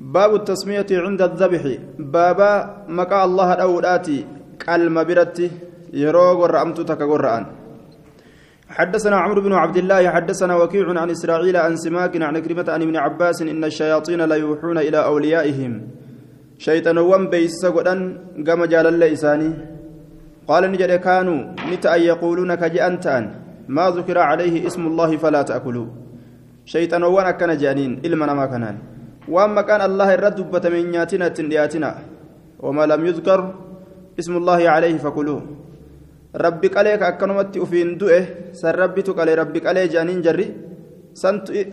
باب التسمية عند الذبح. بابا مكا الله الأولاتي قلم برتي. يروق ورأمت تكغرآن حدثنا عمرو بن عبد الله حدثنا وكيع عن إسرائيل عن سماك عن كلمة عن ابن عباس إن الشياطين لا يوحون إلى أوليائهم. شيطانوان بيس قدن قام جال الليساني. قال نجد كانوا نتا يقولون كجأنتان ما ذكر عليه اسم الله فلا تأكلوا. شيطانوان أكن جانين إلما ما كانان وأما كان الله الرد من نياتنا تندياتنا وما لم يذكر اسم الله عليه فكلوه ربي قالك أكنمت أفين دوئه سر ربي تقال ربي قالي جانين جري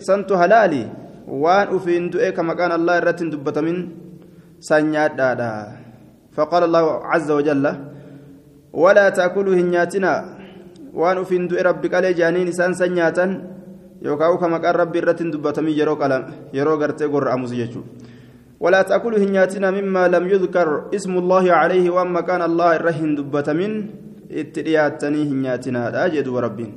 سنت هلالي وان أفين دوئه كما كان الله الرد دبت من سنيات دادا فقال الله عز وجل ولا تأكلوا هنياتنا وان أفين دوئه ربي قالي جانين سان سنياتا yookaan ka maqaan rabbi irratti hin dubbatamii yeroo qalam yeroo gartee gorra'amus jechuudha. ولا تأكلوا هنياتنا مما لم يذكر اسم الله عليه وأما كان الله الرهن دبتمين اترياتني هنياتنا أجد وربين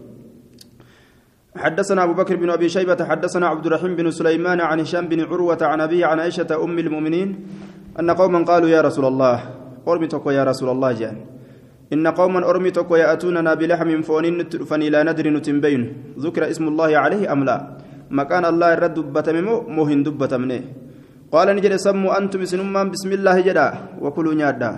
حدثنا أبو بكر بن أبي شيبة حدثنا عبد الرحيم بن سليمان عن هشام بن عروة عن أبيه عن عائشة أم المؤمنين أن قوما قالوا يا رسول الله أرمتك يا رسول الله جان. إن قوما أرمتك يأتوننا بلحم فون فني لا ندري نتنبين ذكر اسم الله عليه أم لا؟ مكان الله الرد دبتمه مهن دبتمنه قال نجد سموا أنتم سنمان بسم الله جدا وكلوا نيادا.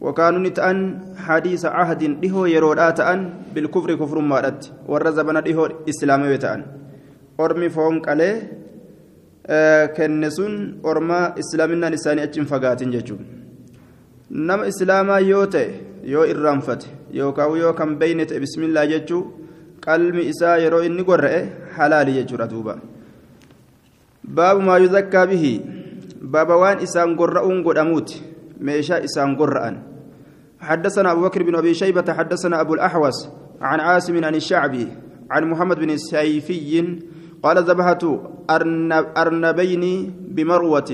وكانوا نتأن حديث عهد دهو يرود آتأن بالكفر كفر مارت والرزبنا دهو إسلامي تأن أرمي فون قاله آه كنسون أرما إسلامنا نساني أجن فقاتن ججون. نم إسلاما يوتي yoo irraanfate yookaan yoo kan beeyne ta'e bismillaa jechuu qalmi isaa yeroo inni gorra'e halaali jechuudha duuba baabu maa yuzakkaa bihi baaba waan isaan gorra'uun godhamuuti meeshaa isaan gorra'an حدثنا أبو بكر بن أبي شيبة حدثنا أبو الأحوص عن عاصم عن الشعبي عن محمد بن السيفي قال ذبحت أرنبين بمروة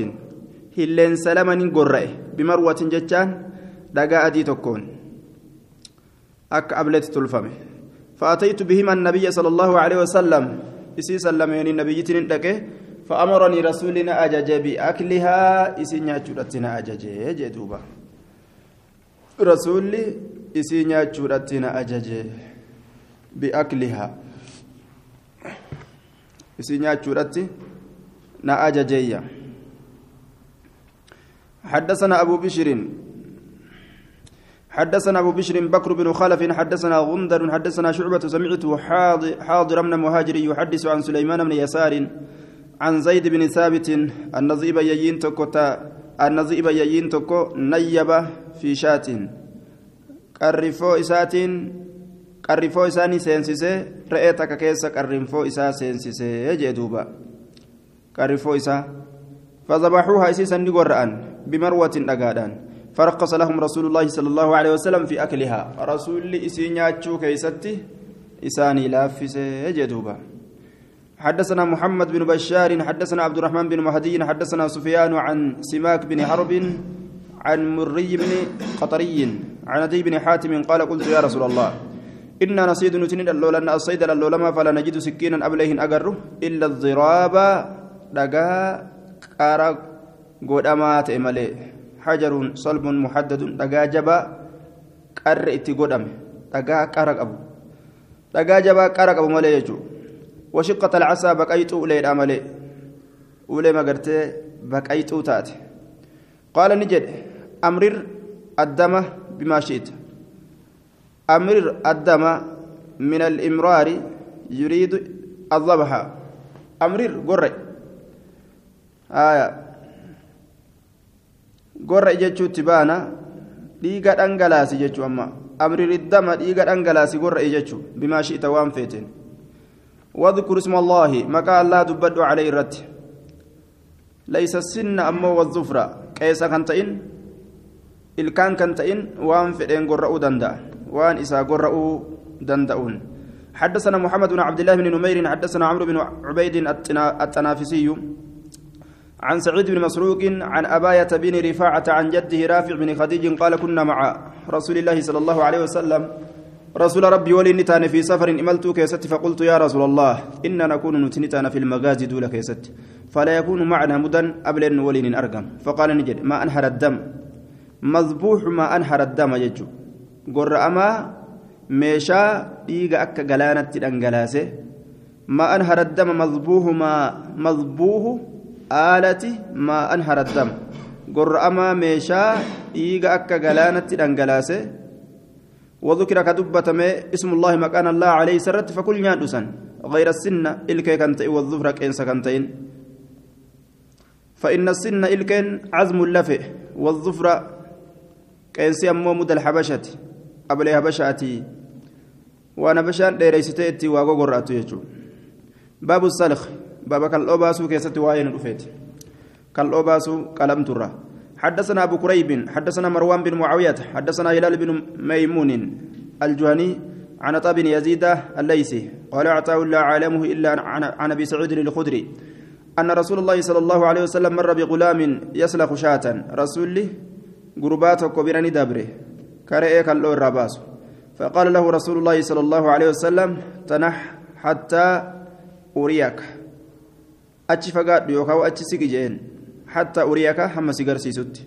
هلين سلما قرأ بمروة جتان دقا أدي تكون أك أبلت تلفمه. فأتيت بهما النبي صلى الله عليه وسلم. إسي سلمين النبي تنين فأمرني رسولنا أجج بأكلها. إسي نياتشورتنا أجج جدوبا رسولي إسي نياتشورتنا أجج بأكلها. إسي نياتشورتنا أججيا حدثنا أبو بشر حدثنا أبو بشر بكر بن خلف حدثنا غندر حدثنا شعبة سمعته حاضر, من مهاجر يحدث عن سليمان بن يسار عن زيد بن ثابت النظيب يجين تكوتا النظيب يجين تكو نيب في شات. قرفو إساتين قرفو إساني سينسيسي رأيتك كيس قرفو إسا سينسيسي يجدوبا قرفو إسا. فذبحوها إسيسا نقرأن بمروة أقادان. فرقص لهم رسول الله صلى الله عليه وسلم في أكلها. رسول إسينياتشو كيستي إساني لافس يجدوبا حدثنا محمد بن بشار حدثنا عبد الرحمن بن مهدي حدثنا سفيان عن سماك بن حرب عن مري بن قطري عن أبي بن حاتم قال قلت يا رسول الله إنا نصيد نتنين اللولا أن الصيد اللولما فلا نجد سكينا أبليه أجره إلا الضراب دقا قارا قدامات إمالي. حجر صلب محدد دقا جبا قر إتي قدام دقا قرق أبو دقا جبا قرق أبو مالي يجو وشقة العصا بقيت أولي الأمل أولي ما قرت بقيت تات قال نجد أمرر الدم بما شئت أمرر الدم من الإمرار يريد الذبح أمرر قرأ آية قرأ جتشو تبانا dhiiga dhangalaasi jechuu amma. Amriiriddama dhiiga dhangalaasi gorra jechuu bimaa shi'ita waan feeteen. واذكر اسم الله مكا الله دبدو عليه الرت ليس السن أمو والظفرة كيسا كنتئن الكان كنتئن وان فدين قرأوا دندا وان إسا قرأوا دندؤون حدثنا محمد بن عبد الله بن نمير حدثنا عمرو بن عبيد التنافسي عن سعيد بن مسروق عن أباية بن رفاعة عن جده رافع بن خديج قال كنا مع رسول الله صلى الله عليه وسلم. رسول ربي ولي نتان في سفر إملت كيست فقلت يا رسول الله إنا نكون نتنتان في المغازي دول كيست. فلا يكون معنا مدن قبل أن ولي أرقم. فقال نجد ما أنهر الدم. مذبوح ما أنهر الدم يجو. قر أما قلانة الأنقلاسة ما أنهر الدم ما ما أنهر الدم قر أما ميشا إيغا أكا قلانة الأنقلاسة وذكر كدبة اسم الله مكان الله عليه سرت فكل نادسا غير السنة إلكي كنتين والظفر كإنس كنتين فإن السن إلكين عزم اللفئ والظفر كإنس أمو مد الحبشة قبل حبشاتي وأنا بشان ديريستي وغوغرات يجو باب السلخ باب كالأوباسو كيست واين رفيت كالأوباسو قلم ترى حدثنا أبو كريب حدثنا مروان بن معاوية حدثنا هلال بن ميمون الجهني عن طاب بن يزيد الليثي قال أعطاه الله عالمه إلا عن أبي سعيد الخدري أن رسول الله صلى الله عليه وسلم مر بغلام يسلخ شاة رسول قربات كبيرني دبره كرئيك اللور راباس فقال له رسول الله صلى الله عليه وسلم تنح حتى أريك أتش فقاد يوكاو أتش سيجين حتى أريك هم سيجر سيسوت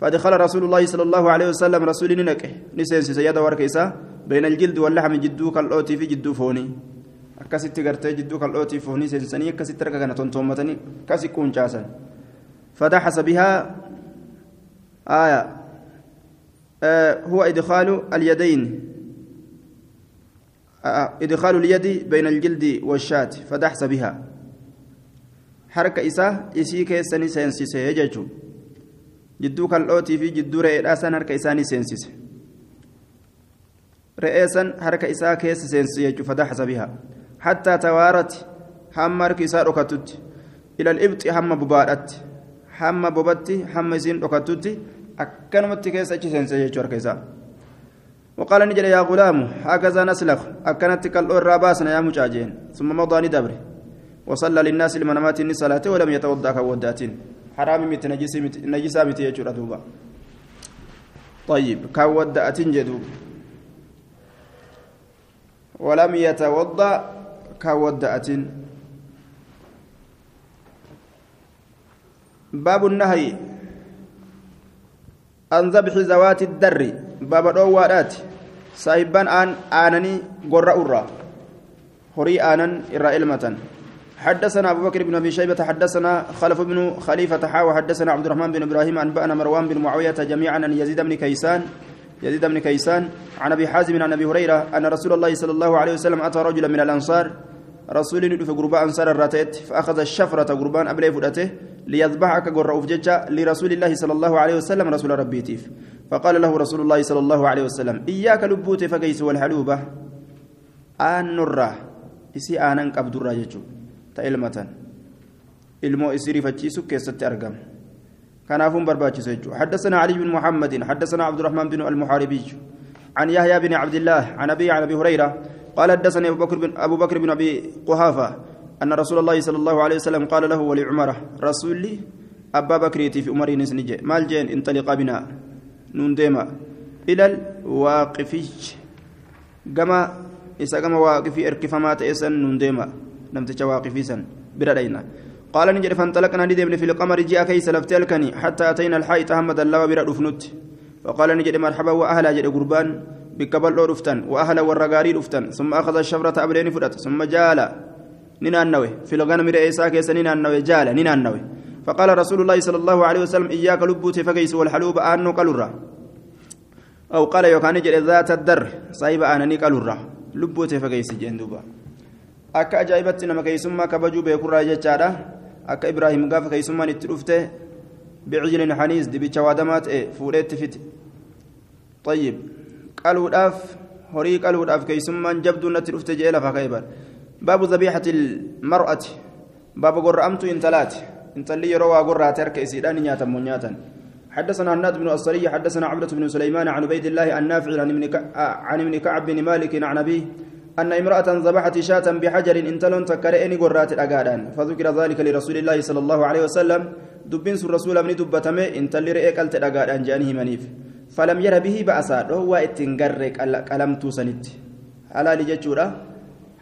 فدخل رسول الله صلى الله عليه وسلم رسول ننكه نسين سيادة وركيسا بين الجلد واللحم جدو كالأوتي في جدو فوني akkasitti gartee jidduu kal'ootii fuunii seensanii akkasitti harka kana tontoommatanii kasi quuncaasan. Fadaxasa bihaa آية آه هو إدخال اليدين آه إدخال اليد بين الجلد والشاة فدحس بها حركة إساء إسي كيساني سينسيسي يججو جدو كالأوتي في جدو رئيسان حركة إساني سينسيسي رئيسان حركة إساء كيس سينسيسي فدحس بها حتى توارت هم مركزا ركتت إلى الإبط هم ببارت هم ببت هم زين ركتت أكنمت كيس أجسن سيجور كيسا وقال نجل يا غلام هكذا نسلخ أكنت كالأور راباسنا يا مجاجين ثم مضى ندبر وصلى للناس المنامات صلاة ولم يتوضأ كودات حرام مت نجس مت نجسا مت يجور دوبا. طيب كودات جدوب ولم يتوضأ كودأت باب النهي عن ذبح ذوات الدر. باب الأوارات صاحبان آن آنني قرأ أرى هري آنن إرى إلمة حدثنا أبو بكر بن أبي شيبة حدثنا خلف بن خليفة حاوى حدثنا عبد الرحمن بن إبراهيم أنبأنا مروان بن معاوية جميعا أن يزيد بن كيسان يزيد بن كيسان عن أبي حازم عن أبي هريرة أن رسول الله صلى الله عليه وسلم أتى رجلا من الأنصار رسول ندف غربا أنصار الراتيت فأخذ الشفرة غربان أبلي فدته ليذبحك غرؤوف ججا لرسول الله صلى الله عليه وسلم رسول ربي تيف. فقال له رسول الله صلى الله عليه وسلم إياك لبوت فقيس والحلوبة. آن نرى إسي آنن قبد الراجو تلمه ilmoo isii rifachiisu keessatti argama. كنافون برباتش حدثنا علي بن محمد حدثنا عبد الرحمن بن المحاربي عن يحيى بن عبد الله عن ابي عن ابي هريره قال حدثني ابو بكر بن ابو بكر بن ابي قحافه ان رسول الله صلى الله عليه وسلم قال له ولعمره رسولي ابا بكر في عمر نسنجي مال جين انطلق بنا نون ديما إلى الواقفي كما إذا كما واقفي اركفما تيسن نون ديما نمتج واقفي سن بردينا قال نجد فانطلقنا ندمن في القمر جاء كيس لفتي الكني حتى أتينا الحي تهمد الله برا رفنت وقال نجد مرحبا وأهلا جد قربان بكبل رفتن وأهلا والرقاري رفتن ثم أخذ الشفرة أبلين فرت ثم جال. نينا النوي في الغنم رئيسا كيس نينا النوي جال نينا النوي فقال رسول الله صلى الله عليه وسلم إياك لبوت فكيس والحلوب آنو قلرا أو قال يوكان جد ذات الدر صايب آنني قلرا لبوت فكيس جندوبا. Akka ajaa'ibatti nama keeysummaa kabajuu beekurraa jechaadha akka ibraahim gaafa keeysummaan itti dhufte bicijlin haniis dibicha waadamaa ta'e fuudheetti fite طيب qaluudhaaf horii qaluudhaaf keeysummaan jabduu natti dhufte jee lafa ka'eban baabu zabiixati ilmar'ati baaba gorra'amtu intalaati intalli yeroo waa gorraate harka isiidhaan nyaatan moo nyaatan حدثنا هناد بن الصري حدثنا عبدة بن سليمان عن عبيد الله النافع عن ابن كعب بن مالك عن أبيه أن امرأة ذبحت شاة بحجر انتلون تكرئني قرات الأقادان فذكر ذلك لرسول الله صلى الله عليه وسلم دبين سر رسول من دبتمي انتل رئيك التأقادان جانه منيف فلم ير به بأسا هو اتنقر قلمتو سنت حلال جتشورا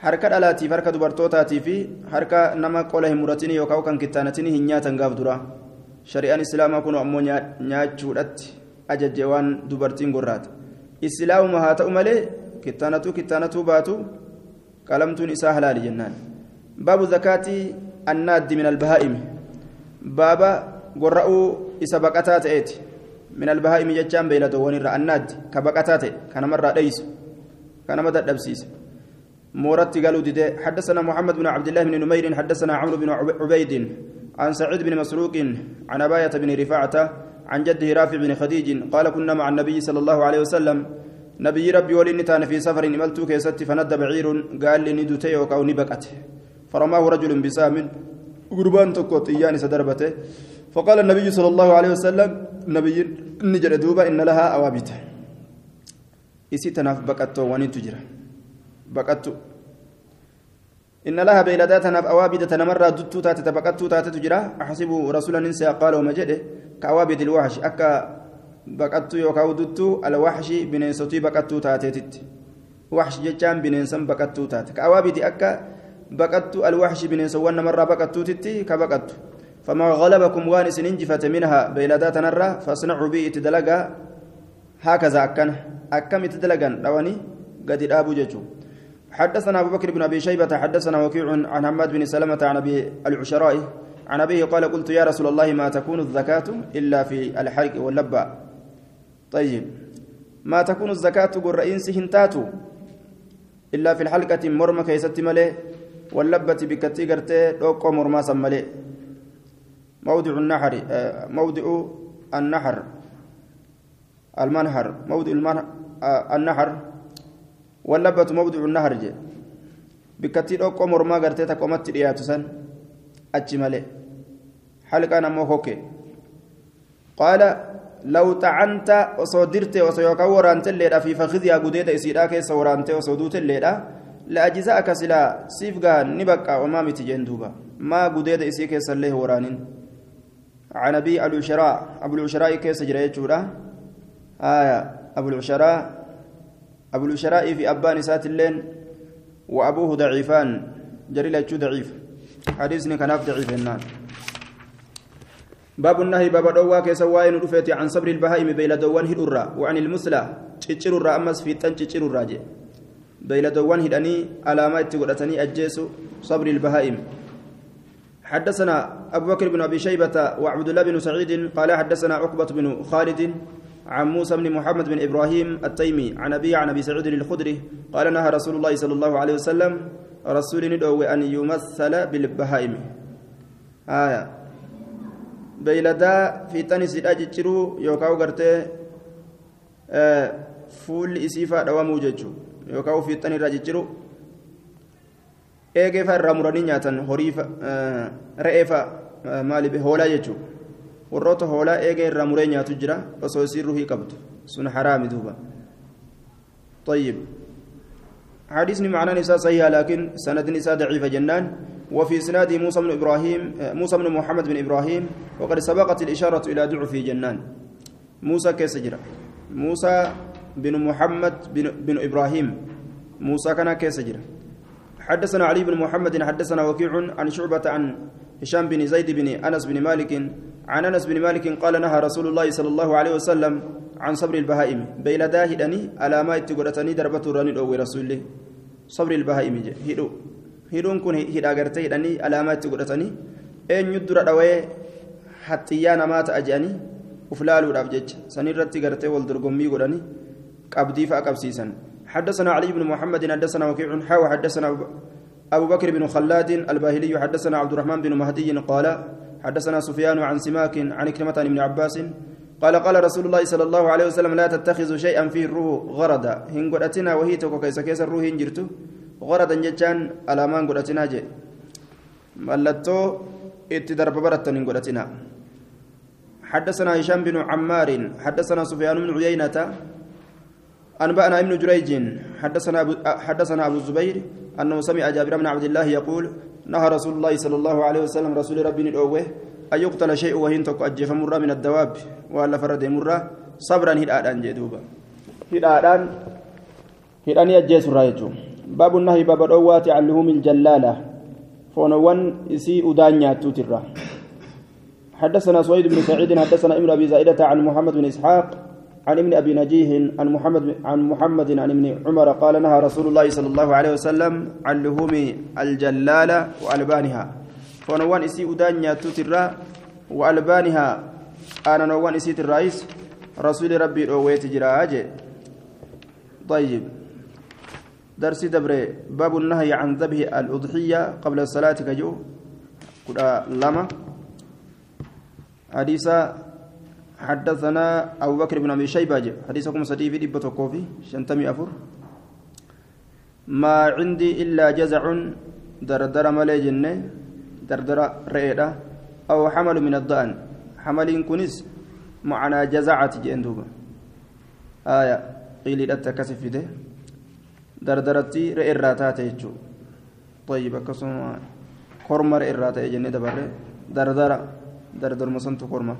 harka dhalaatiif harka dubartootaatii fi harka nama qola hin muratin yookaan kan kittaanatin hin nyaatan gaaf dura shari'aan islaamaa kun ammoo nyaachuudhatti ajajje waan dubartiin gorraate islaamuma haa ta'u malee kittaanatuu kittaanatuu baatu qalamtuun isaa halaali jennaan baabu zakaatii annaaddi min albahaa'imi baaba gorra'uu isa baqataa ta'eeti min albahaa'imi jechaan beeyladoowwan irraa annaaddi ka baqataa ta'e kanamarraa dheeysu kanama dadhabsiise مورت قالوا دي حدثنا محمد بن عبد الله بن نمير حدثنا عمرو بن عبيد عن سعيد بن مسروق عن أباية بن رفاعة عن جده رافع بن خديج قال كنا مع النبي صلى الله عليه وسلم نبي ربي ولني تان في سفر إملت كيست فند بعير قال لي ندتي أو نبكت. فرماه رجل بسام قربان تكوت إياني سدربته. فقال النبي صلى الله عليه وسلم نبي نجر دوبا إن لها أوابت إسي تناف بكتو وني تجرى. بكتو. إن لها بيلدات نف أوابد تنمر دتو تاتي تبكتو تاتي تجرى. أحسب رسولا ننسى قال ومجده كأوابد الوحش أكا بكتو يوكاو دتو الوحش بنينسوتي بكتو تاتي تت وحش جتان بنينسن بكتو تاتي كأوابد أكا بكتو الوحش بنينسوان مرة بكتو تتي كبكتو فما غلبكم وان سننجفة منها بيلدات نرى فاصنعوا بي اتدلقا هكذا أكن أكم اتدلقا رواني قد الآبو ججو حدثنا أبو بكر بن أبي شيبة حدثنا وكيع عن حماد بن سلمة عن أبي العشراء عن أبيه قال قلت يا رسول الله ما تكون الزكاة إلا في الحرق واللبة طيب ما تكون الزكاة قرئين سهنتاتو إلا في الحلقة مرمى كيست ملي واللبة بكتي قرتي دوقو مرمى سملي موضع النحر موضع النحر المنهر موضع المنهر النحر واللبة موضع النهر جي. بكتي دوقو مرما غرتي تقومت دياتو سن أجي مالي حلقة نمو قال لو طعنت وصدرت وسيوكا ورانت الليدا في فخذيا غديدا إسيدا كيس ورانت وصدوت الليدا لأجزاءك سلا سيفغا نبقى وما تجندوبا ما غديدا إسي كيس الله ورانين. عن أبي العشراء أبو العشراء كيس جرى آية أبو العشراء أبو الشراء في أبان سات اللين وأبوه ضعيفان. جري لتشو ضعيف. حديثني كان ضعيف النار باب النهي باب دوا كيسواين رفيتي عن صبر البهائم بين دوان هدرا وعن المسلى تشير أمس في تن تشير راجع بين دوان هدني علامات تقولتني أجيسو صبر البهائم. حدثنا أبو بكر بن أبي شيبة وعبد الله بن سعيد قال حدثنا عقبة بن خالد عن موسى بن محمد بن إبراهيم التيمي عن أبي عن أبي سعيد الخدري قال نهى رسول الله صلى الله عليه وسلم رسول ندعو أن يمثل بالبهائم. آية. في تنس الاجترو يوكاو غرتي آه فول اسيفا دوامو جچو يوكاو في تنس الاجترو eegee fa irraa muranii nyaatan horii re'ee fa maali hoolaa jechuudha warroota hoolaa eegee irraa muree nyaatu jira osoo isiin ruhii qabdu sun haraami duuba طيب حديث معنى نساء صحيح لكن سند نساء ضعيفة جنان وفي إسناد موسى بن إبراهيم موسى بن محمد بن إبراهيم وقد سبقت الإشارة إلى ضعف جنان. موسى كيسجرة موسى بن محمد بن, بن إبراهيم. موسى كان كيسجرة حدثنا علي بن محمد حدثنا وكيع عن شعبة عن هشام بن زيد بن أنس بن مالك عن أنس بن مالك قال نهى رسول الله صلى الله عليه وسلم عن صبر البهائم. بين داهدني على ما اتقرتني دربة راني أو رسوله صبر البهائم هدو هدون كن هدا غرتي هدني على ما اتقرتني ان يدر دوي حتى يانا ما تاجاني وفلالو دابجج سنيرتي غرتي والدرغمي غدني قبدي فاقبسيسا حدثنا علي بن محمد حدثنا وكيع حاو حدثنا أبو بكر بن خلاد الباهلي حدثنا عبد الرحمن بن مهدي قال حدثنا سفيان عن سماك عن كلمة عن ابن عباس قال قال رسول الله صلى الله عليه وسلم لا تتخذوا شيئا فيه الروح غردا هن قدتنا وهي توكو كيس كيس الروح هنجرتو غردا جتان على ما قدتنا جي ملتو اتدرب برتا هن قدتنا حدثنا هشام بن عمار حدثنا سفيان بن عيينة أنبأنا ابن جريج حدثنا أبو حدثنا أبو الزبير أنه سمع جابر بن عبد الله يقول نهى رسول الله صلى الله عليه وسلم رسول ربي ندعوه أن يقتل شيء وهين تك أجف مرة من الدواب وألا فرد مرة صبرا هدادان جدوبا هدادان هداني أجيس الرايجو باب النهي باب الأوات عن لهوم الجلالة. فونوان إسي أدانيا توترا حدثنا سويد بن سعيد حدثنا ابن أبي زائدة عن محمد بن إسحاق عن ابن أبي نجيه عن محمد عن محمد عن ابن عمر قال نهى رسول الله صلى الله عليه وسلم عن لهوم الجلالة وألبانها. فونوان إسي أدانيا توترا وألبانها. أنا نوان إسي الرئيس رسول ربي أويت جراجي طيب. درسي دبري باب النهي عن ذبح الأضحية قبل الصلاة كجو. كدا لما. حديث حدثنا أبو بكر بن أبي شيبة. حديثكم صديق في دبة كوفي شنتمي أفر. ما عندي إلا جزع دردر ملي جنة دردر رئيدة أو حمل من الضأن. حمل كنس معنا جزعة جندوبة آية قيل لتكسف ده. Dardaratti re'ee irraa taate jechuudha طيب akkasuma korma re'ee irraa ta'e jennee dabarre. Dardara dardaruma santu korma.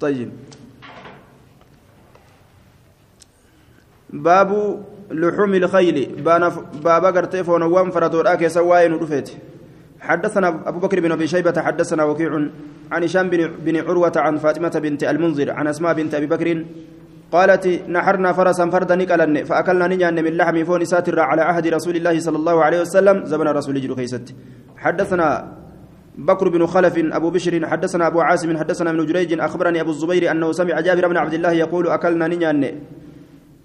طيب باب لحوم الخيل بابا قرتي فونوان فراتورا كيسا واين ودفت حدثنا ابو بكر بن ابي شيبه حدثنا وكيع عن هشام بن عروه عن فاطمه بنت المنذر عن اسماء بنت ابي بكر قالت نحرنا فرسا فردا نقلن فأكلنا نجان من لحم فون ساتر على عهد رسول الله صلى الله عليه وسلم زمن رسول جلو كيست حدثنا بكر بن خلف أبو بشر حدثنا أبو عاصم حدثنا ابن جريج أخبرني أبو الزبير أنه سمع جابر بن عبد الله يقول أكلنا نجان.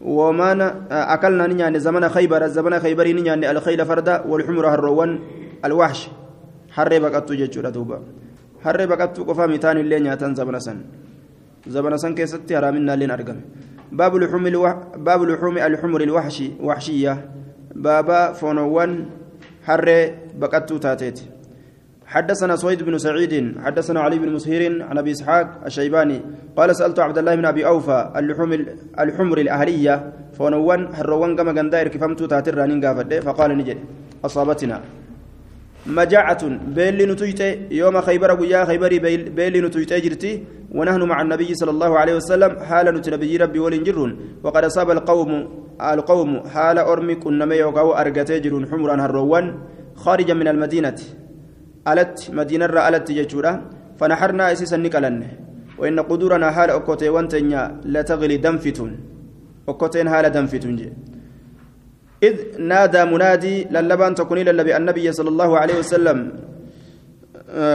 وما أكلنا نجان زمن خيبر زمن خيبر نجان الخيل فردا والحمر هروان الوحش. حري بقت جيتشورا دوبا قفا ميتان اللي نياتان زمن سن. زمن سن كيستي هرامنا لين أرقم. باب لحوم الوح... باب لحوم الحمر الوحشي وحشية. بابا فونوان حر بقتو تاتيت. حدثنا سويد بن سعيد حدثنا علي بن مسهر عن أبي إسحاق الشيباني قال سألت عبد الله بن أبي أوفى اللحوم الحمر الأهلية. فونوان حروان كما غنداير كفمتو تاتر رانين فقال نجد أصابتنا. مجاعة بيل نتويت يوم خيبر ويا خيبر بيل نتويت جرتي ونحن مع النبي صلى الله عليه وسلم حال نتنبي ربي ولنجرون وقد أصاب القوم القوم حال أرمي كنا يوقعو أرقتي حمرا هروان خارجا من المدينة. ألت مدينة ألت ججورا فنحرنا أسيسا نكلن وإن قدورنا حال أكوتي وانتنيا لتغلي دنفتون أكوتين حال دنفتون جي. إذ نادى منادي للبان تكوني للبي النبي صلى الله عليه وسلم.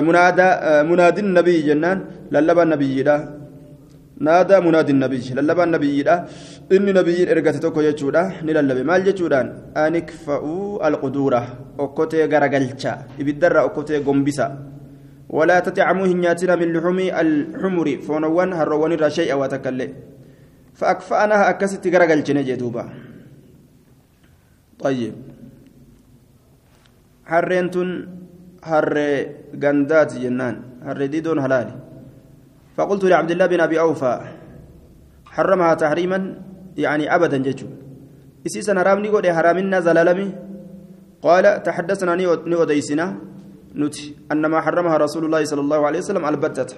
منادى منادي النبي جنان للبا النبي ده نادى منادي النبي للبا النبي ده إني نبي إرقت توكو يجودا نللبي. مال يجودان أنك فأو القدورة أكوتي غرقلشا إبدر أكوتي قنبسا ولا تتعموه نياتنا من لحوم الحمر. فونوان هروان رشيء وتكلي فأكفأناها أكست غرقلشنا جدوبا طيب. harreen tun harree gandaati jennaan harree diidoon halaali فقلت لعبد الله بن أبي أوفى حرمها تحريما؟ يعني ابدا جتشو اسيسا حرام نيغو حرامنا زلالمي؟ قال تحدثنا نيو ديسنا نتي أنما حرمها رسول الله صلى الله عليه وسلم البتة.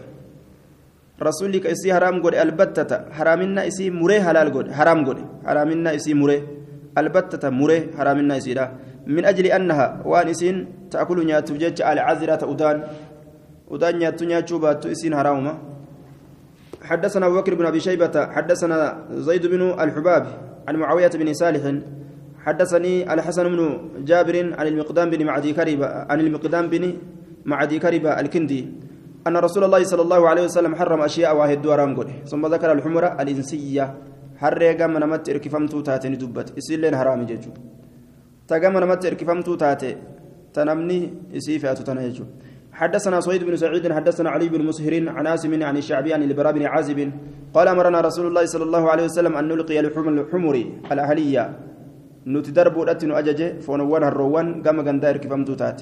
رسولك إسي حرام قد البتة. حرامنا إسي مري حلال قد حرام قد. حرامنا إسي مري البتة مري حرامنا اسي من أجل انها وان اسين تاكل نياتو جج على عذرة أدان أدان نياتو نياتو باتو اسين حرامما حدثنا أبو بكر بن أبي شيبة حدثنا زيد بن الحباب عن معاوية بن صالح حدثني الحسن بن جابر عن المقدام بن معدي كريبة عن المقدام بن معدي كريبة الكندي أن رسول الله صلى الله عليه وسلم حرم أشياء واحد ورام ثم ذكر الحمرة الإنسية حرق من مت إركفمتو تاتي دبت إسلين حرام جيجو تقام من مت إركفمتو تاتي تنمني إسيفات تنهجو حدثنا سويد بن سعيد حدثنا علي بن مسهر عن عاصم عن الشعبي عن البراء بن عازب قال امرنا رسول الله صلى الله عليه وسلم ان نلقي الحمر الاهليه نتدرب اتن اجج فنوان الروان كما غندا كفمتو تات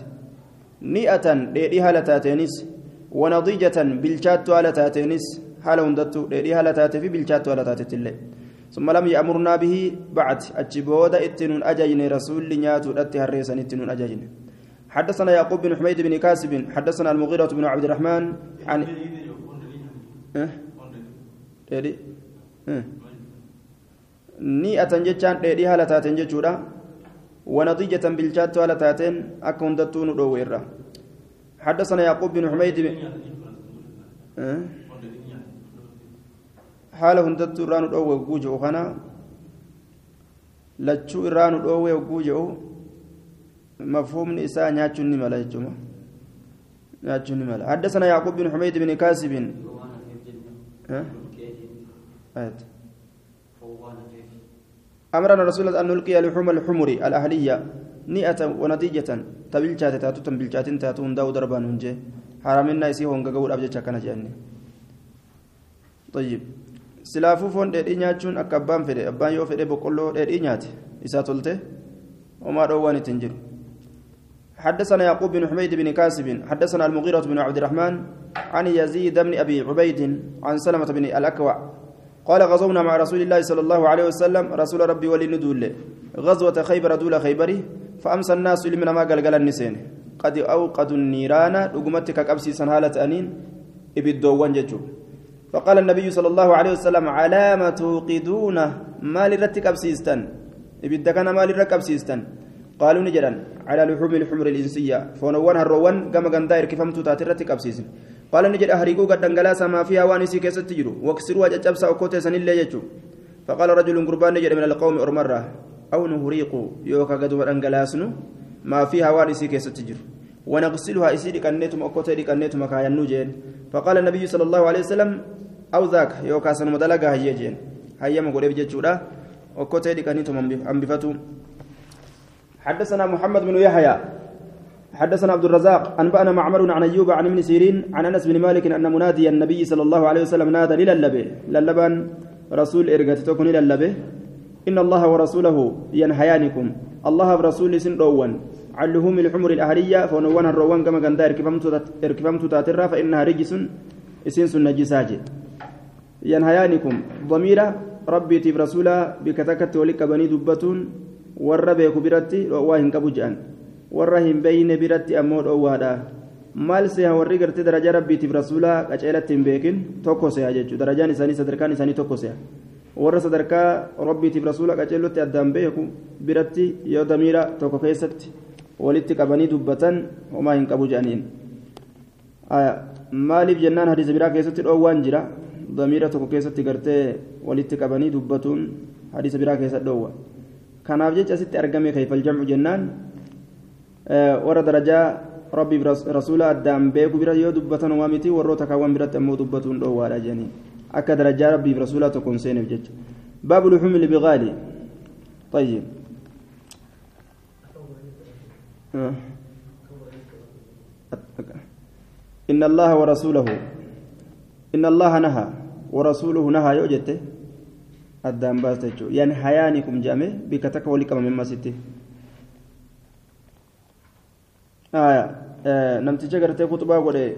نيئة ديدي هالتاتينس ونضيجة بالشات هالتاتينس حال هندتو ديدي هالتات في بالشات هالتات ثم لم يأمرنا به بعد. أجبود اتن أججن رسول نياتو اتي هريسن اتن أججن حدثنا يعقوب بن حميد بن كاسب حدثنا المغيرة بن عبد الرحمن عن ni'atan jechaan dheedhii haala taateen jechuudha wanadiijatan bilchaattuu haala taateen akka hundattuu nu dhoowwe irra حدثنا يعقوب بن حميد haala hundattuu irraa nu dhoowwe oguu jedhu kana lachuu irraa nu dhoowwe oguu jedhu mafhumni isaa nyaachuun ni mala jechuudha nyaachuun ni mala. حدثنا يعقوب بن حميد بن كاسب أمرنا رسول الله أن نلقي لحوم الحمر الأهلية نئة ونتيجة تبلشات تاتو تبلشات تاتو داو دربان هنجي حرامنا يسيه هنگا قول أبجا كان جاني طيب silaafuu foon dheedhii nyaachuun akka abbaan fedhe abbaan yoo fedhe boqqolloo dheedhii nyaate isaa tolte dhoowwaan ittiin jiru. حدثنا يعقوب بن حميد بن كاسب حدثنا المغيرة بن عبد الرحمن عن يزيد بن أبي عبيد عن سلمة بن الأكوع. قال غزونا مع رسول الله صلى الله عليه وسلم رسول ربي ولندول غزوة خيبر دول خيبري فأمسى الناس لمن ما قال النسين. قد أوقدوا النيران رقمتك كأبسي سنهالة أنين إبدوان ججو فقال النبي صلى الله عليه وسلم علامة توقدون ما لرتك أبسيستن؟ إبدا كان ما لرك أبسيستن. قالوا نجرا على لحوم الحمر الإنسية فنوان هروان كما كان داير كفمتو تاترتك أبسيسن قال نجد أهريقوا قد انقلاسا ما فيها وانسي كيست تجرو واكسروا ججبسا وكوتي سن الله يجو فقال رجل قربان نجد من القوم أرمرة أو نهريق يوكا قد انقلاسنو ما فيها وانسي كيست تجرو ونغسلها إسيري كنيتم أكوتي كنيتم كايا نوجين فقال النبي صلى الله عليه وسلم أو ذاك يوكا سنما دلقا هيجين هيا مقولي بجتشورا أكوتي كنيتم أنبفتو حدثنا محمد بن يحيى. حدثنا عبد الرزاق. أنبأنا معمر عن أيوب عن ابن سيرين عن أنس بن مالك أن منادي النبي صلى الله عليه وسلم نادى لللبه للبان رسول إرقات تكون للبه إن الله ورسوله ينهيانكم. الله ورسول سندوان عن لحوم الحمر الأهلية فنوان الروان كما كان كفمت تاترا فإنها رجس إسنس النجساج ينهيانكم ضميرة ربي تيف رسولا بكتكت ولك بني دبتون وربي كبرتي وواهن كبجان beeyne biratti ammoo dhoowwaadha maal seha warri gartee darajaa rabbiitiif rasuulaa qaceelatti hin beekin tokko seha jechuudha darajaan isaanii sadarkaan isaanii tokko seha warra sadarkaa rabbiitiif rasuulaa qaceellotti addaan beeku biratti yoo damiira tokko keessatti walitti qabanii dubbatan homaa hin qabu jedhaniin maaliif jennaan hadiisa biraa keessatti dhoowwaan jira damiira tokko keessatti gartee walitti qabanii dubbatuun hadiisa biraa keessatti dhoowwa kanaaf jecha asitti argame kayfal jamcu jennaan warra darajaa rabbiif rasuula addaan beeku bira yoo dubbatan waa miti warroota kaawwan biratti ammoo dubbatuun dhoowwaadha jedhanii akka darajaa rabbiif rasuulaa tokko hin seeneef jecha baabu luxuumi libigaali طيب إن الله ورسوله إن الله نهى ورسوله نهى يوجد الدام باستجو ينهيانكم جامع بكتك ولكم مما سته namticha gartee kutubaa godhe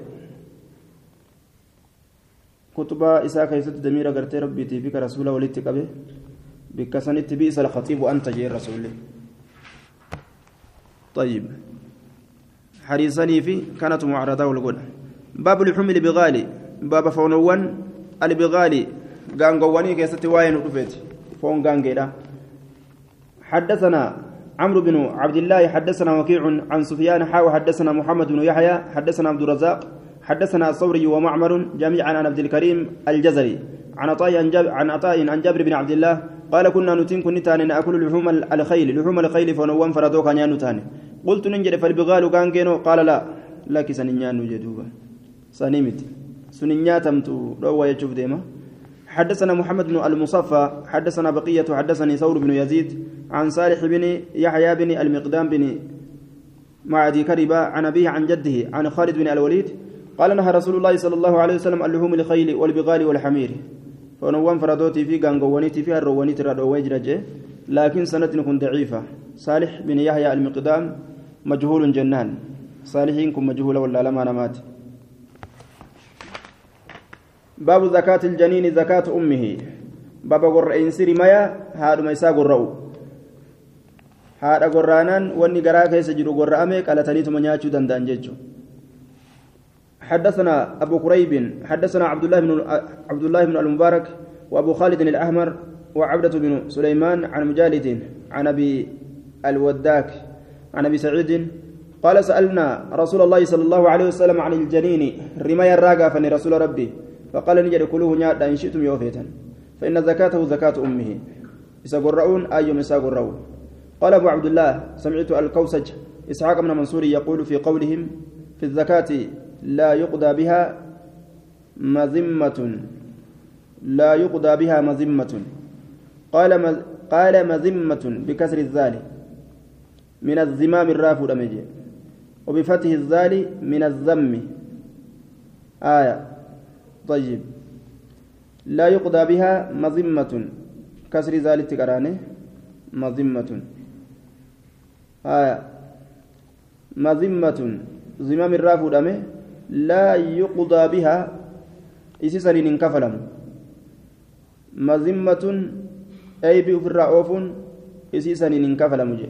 kutubaa isaa keessatti damiira gartee rabbiitii fi rasuula walitti qabe bikka sanitti bi'isa alkhatiibu anta jee rasuulli طيب. حريصني في كانت معرضة والغنى باب الحمل بغالي. باب فونوان البغالي. غانغواني كيست واين رفيت فون غانغيدا حدثنا عمرو بن عبد الله حدثنا وكيع عن سفيان حاو حدثنا محمد بن يحيى حدثنا عبد الرزاق حدثنا الثوري ومعمر جميعا عن عبد الكريم الجزري. عن عطاء عن عطاء عن جابر بن عبد الله قال كنا نتين كنتان نأكل لحوم الخيل. لحوم الخيل فنوان فردوك نيانو تاني قلت ننجد فالبغال كان كينو قال لا. لك سنيان جدوبا سنيمت سنياتمتو روى يشوف ديما. حدثنا محمد بن المصفى حدثنا بقية حدثني ثور بن يزيد عن صالح بن يحيى بن المقدام بن معدي كربة عن أبيه عن جده عن خالد بن الوليد قال نهى رسول الله صلى الله عليه وسلم اللحوم الخيل والبغال والحمير. فنوان فردوتي في غانغوانيتي في الرواني ترى لكن سنة كن ضعيفة. صالح بن يحيى المقدام مجهول جنان. صالحين كن مجهول ولا لما نمات. باب زكاة الجنين زكاة أمه. باب قر إنسري مايا هذا ما يسا قرأو هذا قرانان واني قراء كيس جرو قرأمي قالتني تمنياتشو دندان جيجو. حدثنا أبو قريب حدثنا عبد الله بن عبد الله بن المبارك وأبو خالد الأحمر وعبدة بن سليمان عن مجالد عن أبي الوداك عن أبي سعيد قال سألنا رسول الله صلى الله عليه وسلم عن الجنين رمي الراقة فني رسول ربي فقال نجد كلوه نيادا إن شئتم يوفيتا فإن زكاته زكاة أمه إذا قرؤون أيهم إسا قرؤون قال أبو عبد الله سمعت الكوسج إسحاق بن منصور يقول في قولهم في الزكاة لا يقضى بها مذمة لا يقضى بها مذمة قال قال مذمة بكسر الذال من الزمام الرافد مجي وبفتح الذال من الذم. آية. طيب. لا يقضى بها مذمة. كسر ذلك تقرانه مذمة. آية. مذمة. زمام الرافد لا يقضى بها. إسسن انكفلم؟ مذمة أي بفر أوفون إسسن انكفلم جي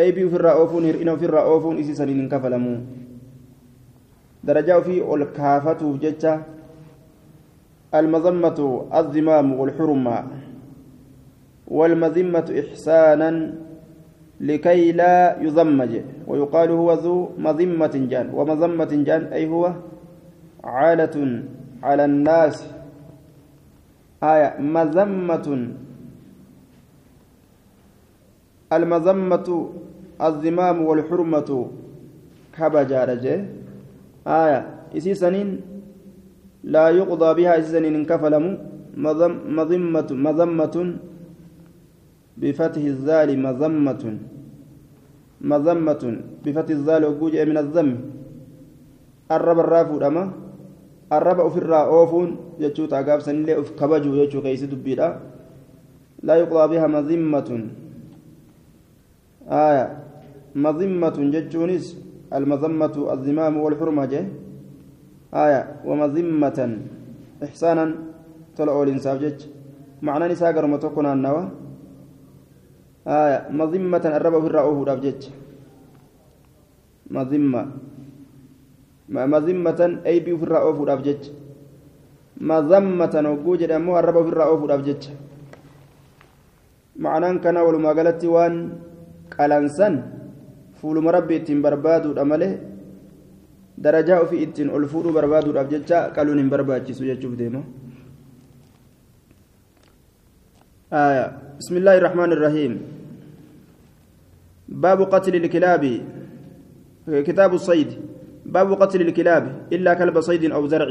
eebii ofirraa oofuun hir'ina ofirraa oofuun isii saniin hin kafalamu. Ofii ol kaafatuuf jecha المذمة الذمام والحرمة والمذمة إحسانا لكي لا يذمج ويقال هو ذو مذمة جان ومذمة جان أي هو عالة على الناس آية مذمة. المذمة الذمام والحرمة. كبجا رجه آية إسي سنين لا يقضى بها إسي سنين انكفلم مذمة مذمة. بفتح الذال مذمة. مذمة بفتح الذال وجوج من الذم. الرب الرافو أما الرب أفر أوفون يجو تاقاب سنين أف كبجو يجو كيس دبيرا لا يقضى بها مذمة آية مذمة ججونس المذمة الذمام والحرمة جه آية ومذمة إحسانا طلعوا الإنسان جج معنى نساء قرمة تكون النوى آية مذمة الرب في الرؤوف جج مذمة مذمة أي بي في الرؤوف جج مذمة وجوجد أمو الرب في الرؤوف جج معنى كان ولما قالت وان qalansan fuuluma rabbi ittiin barbaaduudha malee darajaa ofii ittiin ol fuudhuu barbaaduudhaaf jecha qaluun hin barbaachisu jechuuf deema بسم الله الرحمن الرحيم باب قتل الكلاب كتاب الصيد باب قتل الكلاب إلا كلب صيد أو زرع.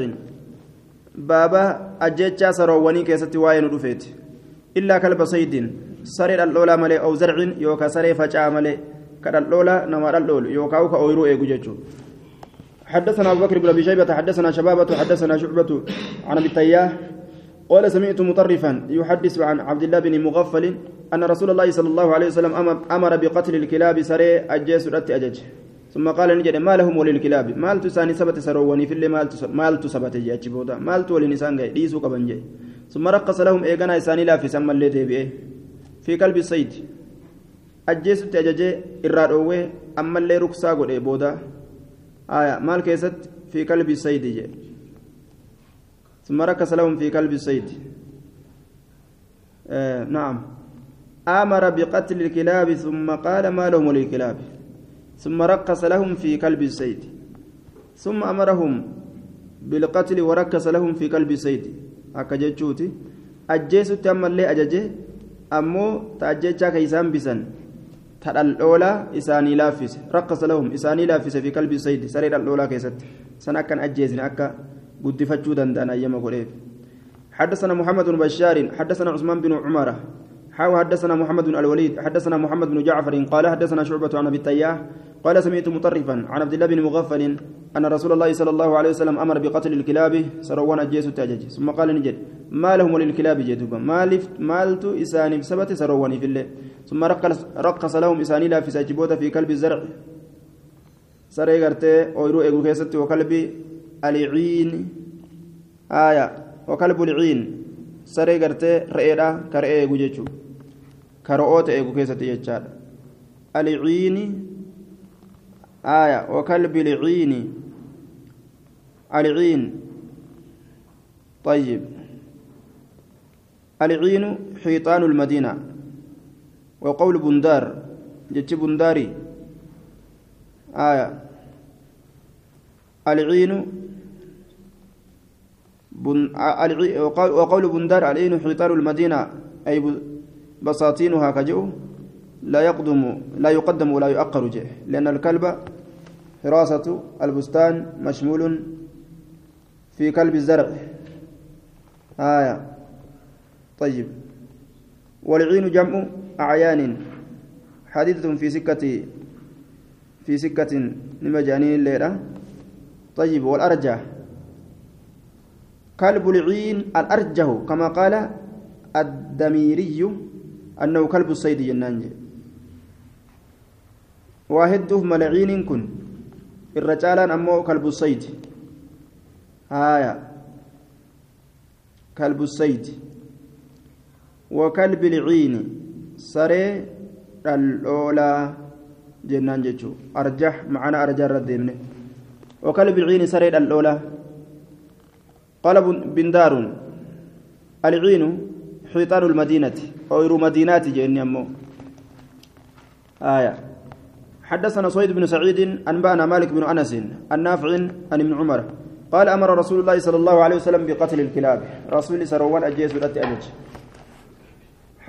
بابا أجيتشا سرواني كيستي واين رفيت. إلا كلب صيد malee oo zarcin yookaan saree facaa malee ka dhaldhoolaa nama dhaldhoolu yookaan ka ooyiruu eegu jechuudha. حدثنا أبو بكر بن أبي شيبة حدثنا شبابة حدثنا شعبة عن أبي التياح. قال سمعت مطرفا يحدث عن عبد الله بن مغفل أن رسول الله صلى الله عليه وسلم أمر بقتل الكلاب سري أجيس أجج ثم قال نجد ما لهم وللكلاب. مال تساني سبت سروني في اللي مال تسبت جاء مال تولي نسان جاي ديسو كبنجي ثم رقص لهم إيغانا إساني لا في سما اللي تبئه في قلب الصيد. ajjeesutti ajajee irraa dhoowwee ammallee ruksaa godhe booda aya maal keessatti fi qalbi saydi jedhe ثم ركز لهم في كلب الصيد. آه نعم. آمر بقتل الكلاب ثم قال ما لهم وللكلاب. ثم رقص لهم في كلب الصيد ثم أمرهم بالقتل وركز لهم في كلب الصيد أكجتشوتي أجيسو اللي أججه ammoo taajjechaa ka isaan bisan ta dhaldhoolaa isaanii laaffise rakkasa lahum isaanii laaffise fi qalbii saydi saree dhaldhoolaa keessatti san akkan ajjeesne akka guddifachuu danda'an ayyama godheef حدثنا محمد بن بشار حدثنا عثمان بن عمره حاو حدثنا محمد بن الوليد حدثنا محمد بن جعفر قال حدثنا شعبة عن أبي التياح قال سمعت مطرفا عن عبد الله بن مغفل أن رسول الله صلى الله عليه وسلم أمر بقتل الكلاب سروان الجيس التاجج. ثم قال نجد ما لهم وللكلاب جدوبا مالف مالت إساني بسبت سرواني في الله ثم رقص لهم إساني لا في ساجبوتا في كلب الزرع. سري غرتي أويرو إيغو كيستي وكلب العين. آية وكلب العين. سري غرتي رئيدا كرئي كرؤوت إيغو كيستي جيشاد العين آية وكلب العين العين طيب العين حيطان المدينة وقول بندار جتش بنداري آية العين بن... وقول بندار العين حيطان المدينة أي بساطينها كجو لا يقدم لا يقدم ولا يؤخر جه. لأن الكلب حراسة البستان مشمول في كلب الزرع. آية. طيب. والعين جمع أعيان. حديثة في سكة في سكة لمجانين الليلة طيب. والأرجح. كلب العين الأرجه كما قال الدميري أنه كلب الصيد جنانجي واحدة ملعين كن. الرجال أمه كلب الصيد. هايا. كلب الصيد. وكلب العين. سري الأولى جنان جتشو أرجح معنا أرجح رديمني وكلب العين سري الأولى. قال بندار. العين حيطان المدينة أو مدينات جنة أمو. آية. حدثنا سويد بن سعيد أنبأنا مالك بن أنس النافع عن ابن عمر. قال أمر رسول الله صلى الله عليه وسلم بقتل الكلاب. رسول سروان أجيس أجج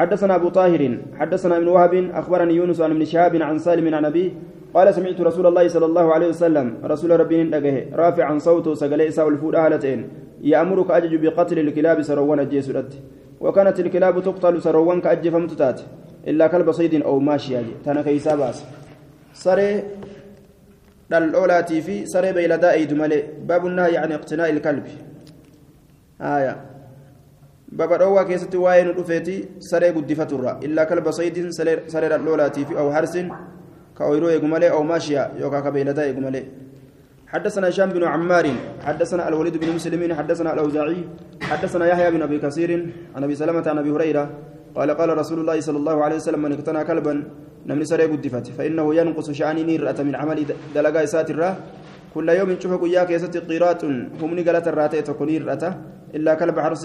حدثنا أبو طاهر حدثنا ابن وهب أخبرني يونس عن ابن شهاب عن سالم عن أبيه قال سمعت رسول الله صلى الله عليه وسلم رسول ربي نجه رافعا صوته سجل إساء الفود أهلتين يأمرك أجج بقتل الكلاب سروان أجيس وكانت الكلاب تقتل سروان كأجفم تتات إلا كلب صيد أو ماشية تانا كيسا باس سري dhal'oolaatii fi saree beeyladaa eeydu malee baabu nahyi yani iqtinaa'i ilkalbi aya baba dhoowwaa keessatti waa'ee nu dhufeeti saree guddifaturra illaa kalba saydin saree dhal'oolaatii fi aw harsin ka ooyruu eegu malee aw maashiya yookaan ka beeyladaa eegu malee حدثنا هشام بن عمار حدثنا الوليد بن مسلم حدثنا الأوزاعي حدثنا يحيى بن أبي كثير عن أبي سلمة عن أبي هريرة قال قال رسول الله صلى الله عليه وسلم من اقتنى كلبا نمني سري قدفت فإنه ينقص شأني نيرة من عمل دلقا إسات الراه كل يوم تشوف قياك يسات قيرات هم نقلت الراتي تكون نيرة. إلا كلب حرس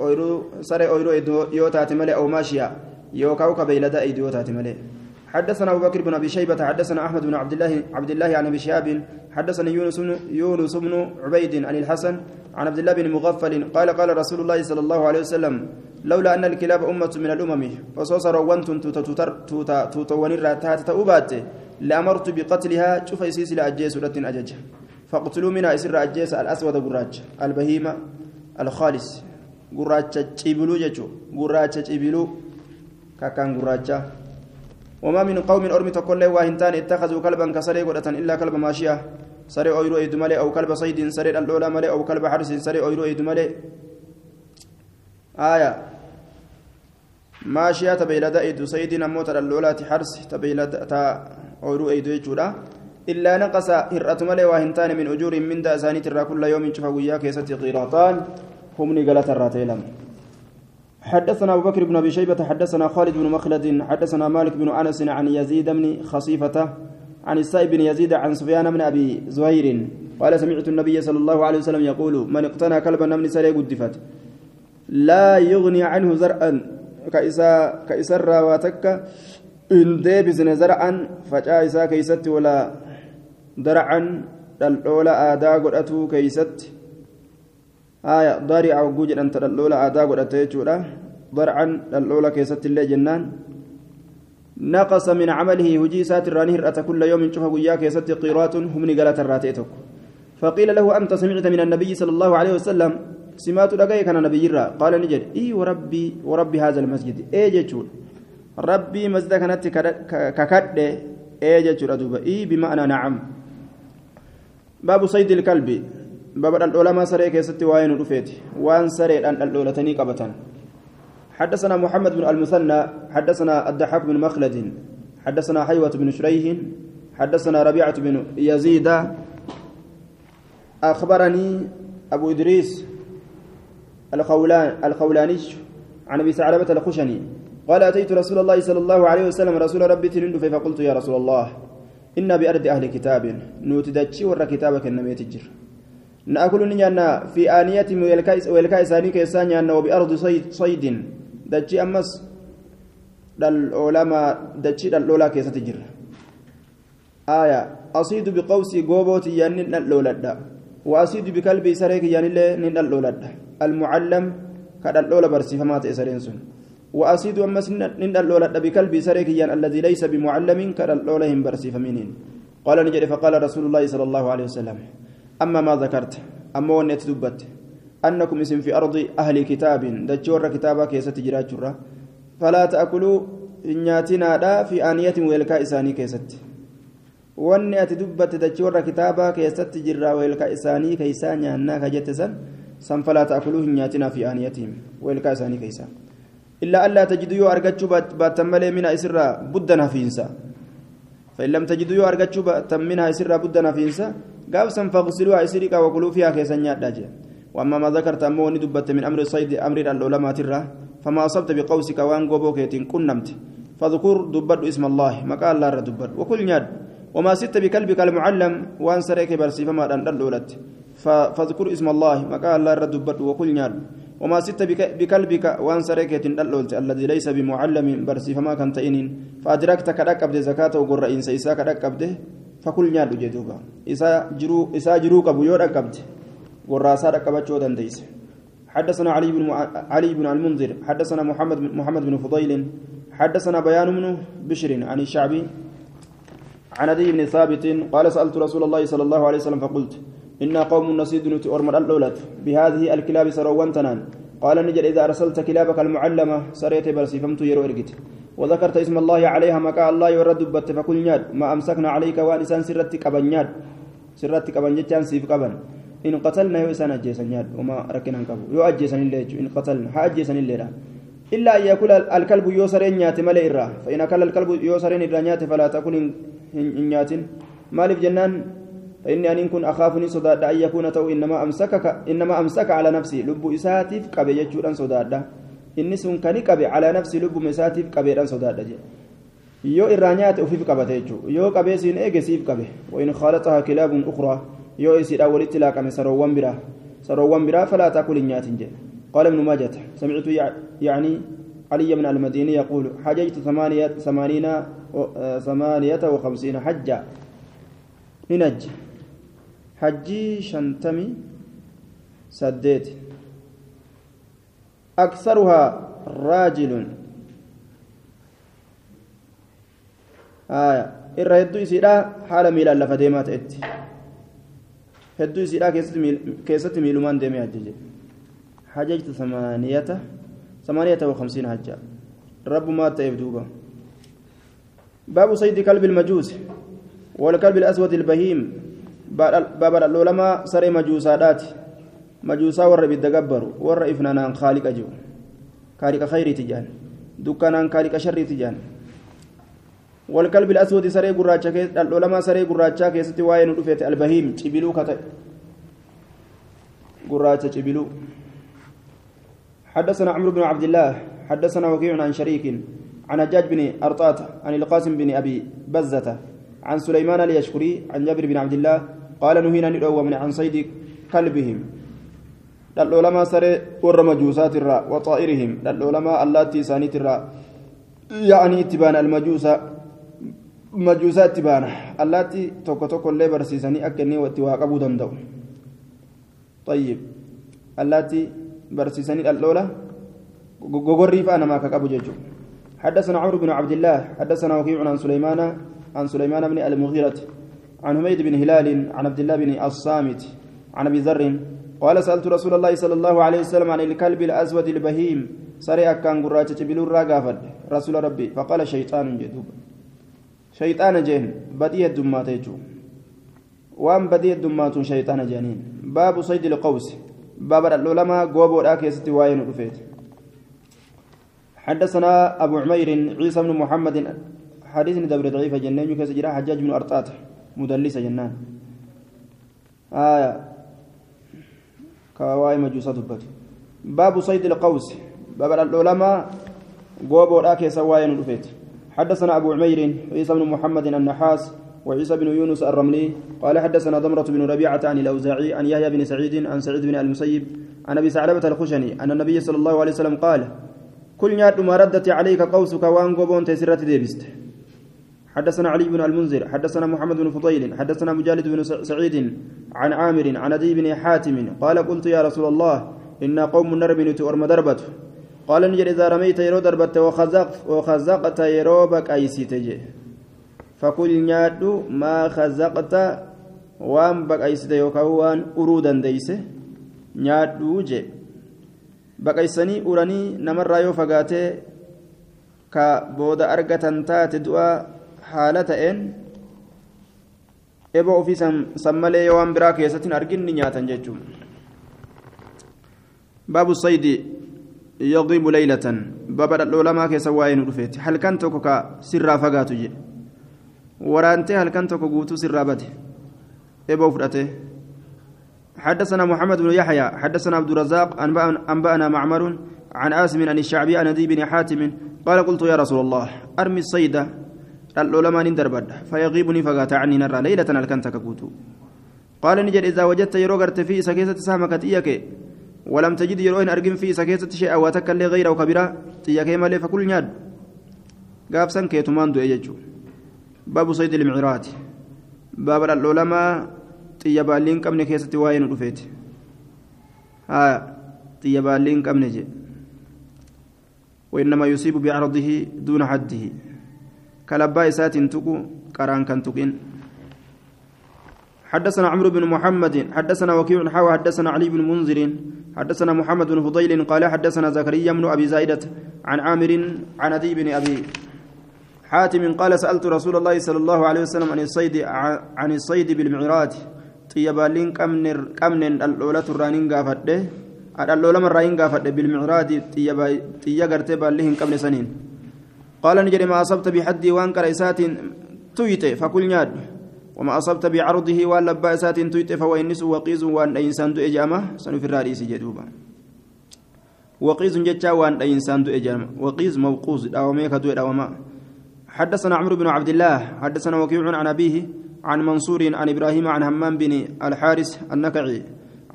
أويرو سري أويرو يوتات ملي أو ماشيا يوكاو كبيلدا إيديوتات ملي حدثنا أبو بكر بن أبي شيبة حدثنا أحمد بن عبد الله عبد الله عن أبي شهاب حدثني يونس يونس بن عبيد عن الحسن عن عبد الله بن مغفل قال قال رسول الله صلى الله عليه وسلم لولا أن الكلاب أمة من الأمم وصوصر وأنتم توتوني راتات تأوبات لأمرت بقتلها شوف يسيس لأجيس ولتن أجج. فاقتلوا منها إسر أجيس الأسود قراج البهيمة الخالص قراج تشيبلو ججو قراج تشيبلو كاكان قراج وما من قوم أرمي تقول له وهنتان اتخذوا كلبا كسري قرة إلا كلب ماشية. سري أويرو إيد مالي أو كلب صيد سري الأولى مالي أو كلب حرس سري أويرو إيد مالي آية. ماشية تبيلدا إيد صيد نموت الأولى حرس تبيلدا تا أويرو إيد يجودا. إلا نقص هرأة مالي وهنتان من أجور من دأساني ترى كل يوم شفا وياك يستي قيراطان هم نقلت الراتيلم. حدثنا أبو بكر بن أبي شيبة حدثنا خالد بن مخلد حدثنا مالك بن أنس عن يزيد بن خصيفة عن السائب بن يزيد عن سفيان بن أبي زهير قال سمعت النبي صلى الله عليه وسلم يقول من اقتنى كلبا من سري قدفت. لا يغني عنه زرعا. كإسا كإسر واتك. إن ديبزن زرعا فجاء كيست ولا درعا. الأولى آدا قرأته كيست. آية ضارع وجوجا أنت الأولى آدا قرأته يجورا ضرعا الأولى كيست الله جنان نقص من عمله هجي ساتر رانه كل يوم شوف وياك يست قيرات هم نقلت الراتيتك فقيل له أنت سمعت من النبي صلى الله عليه وسلم سمات لقي كان نبي را قال نجد إي وربي وربي هذا المسجد إي جتشون ربي مسجد كانت ككد إي جتشون أدوبة إي بمعنى نعم باب صيد الكلب باب العلماء سريك يست وين رفيت وان سريت أن الأولتني قبتان حدثنا محمد بن المثنى حدثنا الضحاك بن مخلد حدثنا حيوة بن شريح حدثنا ربيعة بن يزيد أخبرني أبو إدريس الخولان الخولاني عن أبي ثعلبة الخشني قال أتيت رسول الله صلى الله عليه وسلم رسول ربي تلند فقلت يا رسول الله إنا بأرض أهل كتاب نوتدتشي ور كتابك النميت الجر نأكل نيانا في آنية ويلكا إساني كيسا نيانا وبأرض صيد, دجي أمس العلماء دجي الأولى كيسا تجر. آية أصيد بقوسي قوبوتي يعني الأولى وأصيد بكلبي سريك يعني الأولى المعلم كان الأولى برسيفمات إسرين سن. وأصيد أمس الأولى بكلبي سريك يعني الذي ليس بمعلم كان الأولى هم برسيفمين قال نجد فقال رسول الله صلى الله عليه وسلم أما ما ذكرت أما ونيت دبت أنكم اسم في أرض أهل كتاب دجور كتابا كيسة تجرات جرة فلا تأكلوا نياتنا لا في آنية ويلكا إساني كيست keessatti jirraa weelkaa isaanii keeysaa nyaannaa ka jette san san falaa ta'kuluu hin nyaatinaa fi aaniyatihim weelkaa isaanii keeysaa illaa allaa tajidu yoo argachuu baattan malee mina isirraa buddan hafiinsa فإن لم تجدوا يو أرجتشوا بأتم منها يسر بدنا فينسا قابسا فاغسلوها يسرقا وكلوا فيها كيسا نياداجي وأما ما ذكرت أمو ندبت من أمر الصيد أمر العلماء ترى فما أصبت بقوسك وأن قبوكيت كنمت فذكر دبت اسم الله مقال الله دبت وكل نياد وما ست بكلبك المعلم وأن سريك برسي فما دلولت فاذكر اسم الله مقال الله دبت وكل نياد وما ست بكلبك وان سريكة دلولت الذي ليس بمعلم برسي فما كان تئنين فأدركت كدك أبد زكاة وقر إنسا إسا كدك أبده فكل نياد جدوبا إسا جرو إسا جرو كبو يورك أبد وراسا ركبتشو دنديس حدثنا علي بن علي بن المنذر حدثنا محمد محمد بن فضيل حدثنا بيان بن بشر عن الشعبي عن أبي بن ثابت قال سألت رسول الله صلى الله عليه وسلم فقلت إنا قوم نصيد نتي أرمر الأولاد بهذه الكلاب سروان تنان قال نجد إذا أرسلت كلابك المعلمة سريت برسي فمت يرو إرقت وذكرت اسم الله عليها مكا الله يرد بت فكل ناد ما أمسكنا عليك وانسان سرتك أبن ناد سرتك أبن جتان سيف قبن إن قتلنا يو إسان أجيسن ناد وما ركنا نكبو يو أجيسن اللي إن قتلنا. ها أجيسن اللي إلا أن يأكل الكلب يوسرين نيات ملئ الرا. فإن أكل الكلب يوسرين الرا نيات فلا تكن نيات. مالف جنان. فإني أن كن أخافني صداد أن يكون تو إنما أمسكك إنما أمسك على نفسي. لب إساتف كبي يجوران صداد إني سن كني كبي على نفسي لب مساتف كبيران صداد yoo irraa nyaate ufiif qabate jechuudha yoo qabee siin eege siif qabe wayin khaalataha kilaabun ukraa yoo isiidhaan walitti laaqame saroowwan biraa saroowwan biraa falaa taakul hin nyaatin jedhe قال ابن ماجه سمعت يعني علي بن المديني يقول حججت ثمانية ثمانين ثمانية وخمسين حجة ننج حجي شنتمي سديت أكثرها راجل. آية. irra hedduu isiidha haala miilaan lafa deemaa ta'etti hedduu isiidha keessatti miilumaan deemee hajji jedhe حججت ثمانية ثمانية وخمسين حجة. رب ما تيبدوبا باب صيد كلب المجوس والكلب الأسود البهيم. باب العلماء سري مجوسات مجوسا ور بالدقبر ور إفنان خالق أجو خالق خير تجان دكانان خالق شر تجان والكلب الأسود سري قراچا كيس العلماء سري قراچا كيستي واين دفيت البهيم تبلو كتا قراچا تبلو حدثنا عمرو بن عبد الله حدثنا وكيع عن شريك عن حجاج بن أرطاة عن القاسم بن أبي بزة عن سليمان اليشكري عن جابر بن عبد الله قال نهينا ندعو من عن صيد كلبهم للعلماء سري ور مجوسات الراء وطائرهم للعلماء اللاتي سانيت الراء يعني اتبان المجوس مجوسات تبان اللاتي توكو توكو اللي برسيساني أكني واتواقبوا دندو طيب اللاتي برسيسني الأولى غغوري فأنا ما كقبو جيجو حدثنا عمرو بن عبد الله حدثنا وكيع عن سليمان عن سليمان بن المغيرة عن حميد بن هلال عن عبد الله بن الصامت عن أبي ذر قال سألت رسول الله صلى الله عليه وسلم عن الكلب الأسود البهيم. سري أكان قراجة بلور راقافد رسول ربي فقال شيطان جدوب. شيطان جين بديه الدمات يجو وان بديه الدمات شيطان جانين باب صيد القوس. باب العلماء قوبو راكيستي واين رفيت. حدثنا أبو عمير عيسى بن محمد. حديث دبر ضعيف جنان يكس جرا حجاج بن أرطات مدلس جنان. آية كواي مجوسة دبت باب صيد القوس باب العلماء قوبو راكيس واين رفيت حدثنا أبو عمير عيسى بن محمد النحاس وعيسى بن يونس الرملي قال حدثنا ضمرة بن ربيعة عن الأوزاعي عن يحيى بن سعيد عن سعيد بن المسيب عن أبي ثعلبة الخشني أن النبي صلى الله عليه وسلم قال كل ما ردت عليك قوسك وان قبون تسرت ديبست حدثنا علي بن المنذر حدثنا محمد بن فضيل حدثنا مجالد بن سعيد عن عامر عن أبي بن حاتم قال قلت يا رسول الله إنا قوم نرمن تؤرم دربت. قال نجد إذا رميت يرو دربت وخزقت وخزقت يرو بك أيسي تجي. فكل نيادو ما خزقت وان بك أيسي يوكاو وان أرودا ديسه نيادو جي. baqaysanii uranii namarraa yoo fagaatee ka booda argatan taate san malee yoo waan biraa keessatti argin ni nyaatan jechuun baabu saydi yaqiibu leeylatan baaba dhadhoolamaa keessa waa'ee nu dhufeeti halkan tokko ka sirraa fagaatu jedhe waraantee halkan tokko guutuu sirraa bate eba fudhatee حدثنا محمد بن يحيى حدثنا عبد الرزاق أنبأنا معمر عن آسم عن الشعبي عن أبي بن حاتم قال قلت يا رسول الله أرمي الصيد العلماء دربد فيغيبني فقات عني نرى ليلة الكنت كبوتو قال نجد إذا وجدت يروغرت في سكيسة سامكت إياك ولم تجد يروين أرجم في سكيسة شيئا وتكل غيره كبيرة تياك مالي فكل نياد قاف سنكي تمان دو باب صيد المعرات باب العلماء xiyya baallii hin qabne keessatti waa'ee nu dhufeeti. Xiyya baallii hin qabne jee. وإنما يصيب بعرضه دون حده كلبا إسات تقو قران كان تقين. حدثنا عمرو بن محمد حدثنا وكيع حاوى حدثنا علي بن منذر حدثنا محمد بن فضيل قال حدثنا زكريا بن أبي زايدة عن عامر عن أبي بن أبي حاتم قال سألت رسول الله صلى الله عليه وسلم عن الصيد عن الصيد بالمعراج. xiyya baalliin qabneen dhaldhoolatu irraa hin gaafadhe dhaldhoolama irraa hin gaafadhe bilmicraadi xiyya gartee baallii hin jedhe ma asabta bixaddii waan qara isaatiin tuyxe fakul nyaadhu وما أصبت بعرضه وان لبا إسات تويت فوينس وقيز وان إنسان دو إجامة. سنو في الرئيس جدوبا وقيز جتا وان إنسان دو إجامة. وقيز موقوز. داوميك دو داوما. حدثنا عمرو بن عبد الله. حدثنا وكيع عن أبيه. عن منصور عن إبراهيم عن همام بن الحارث النكعي.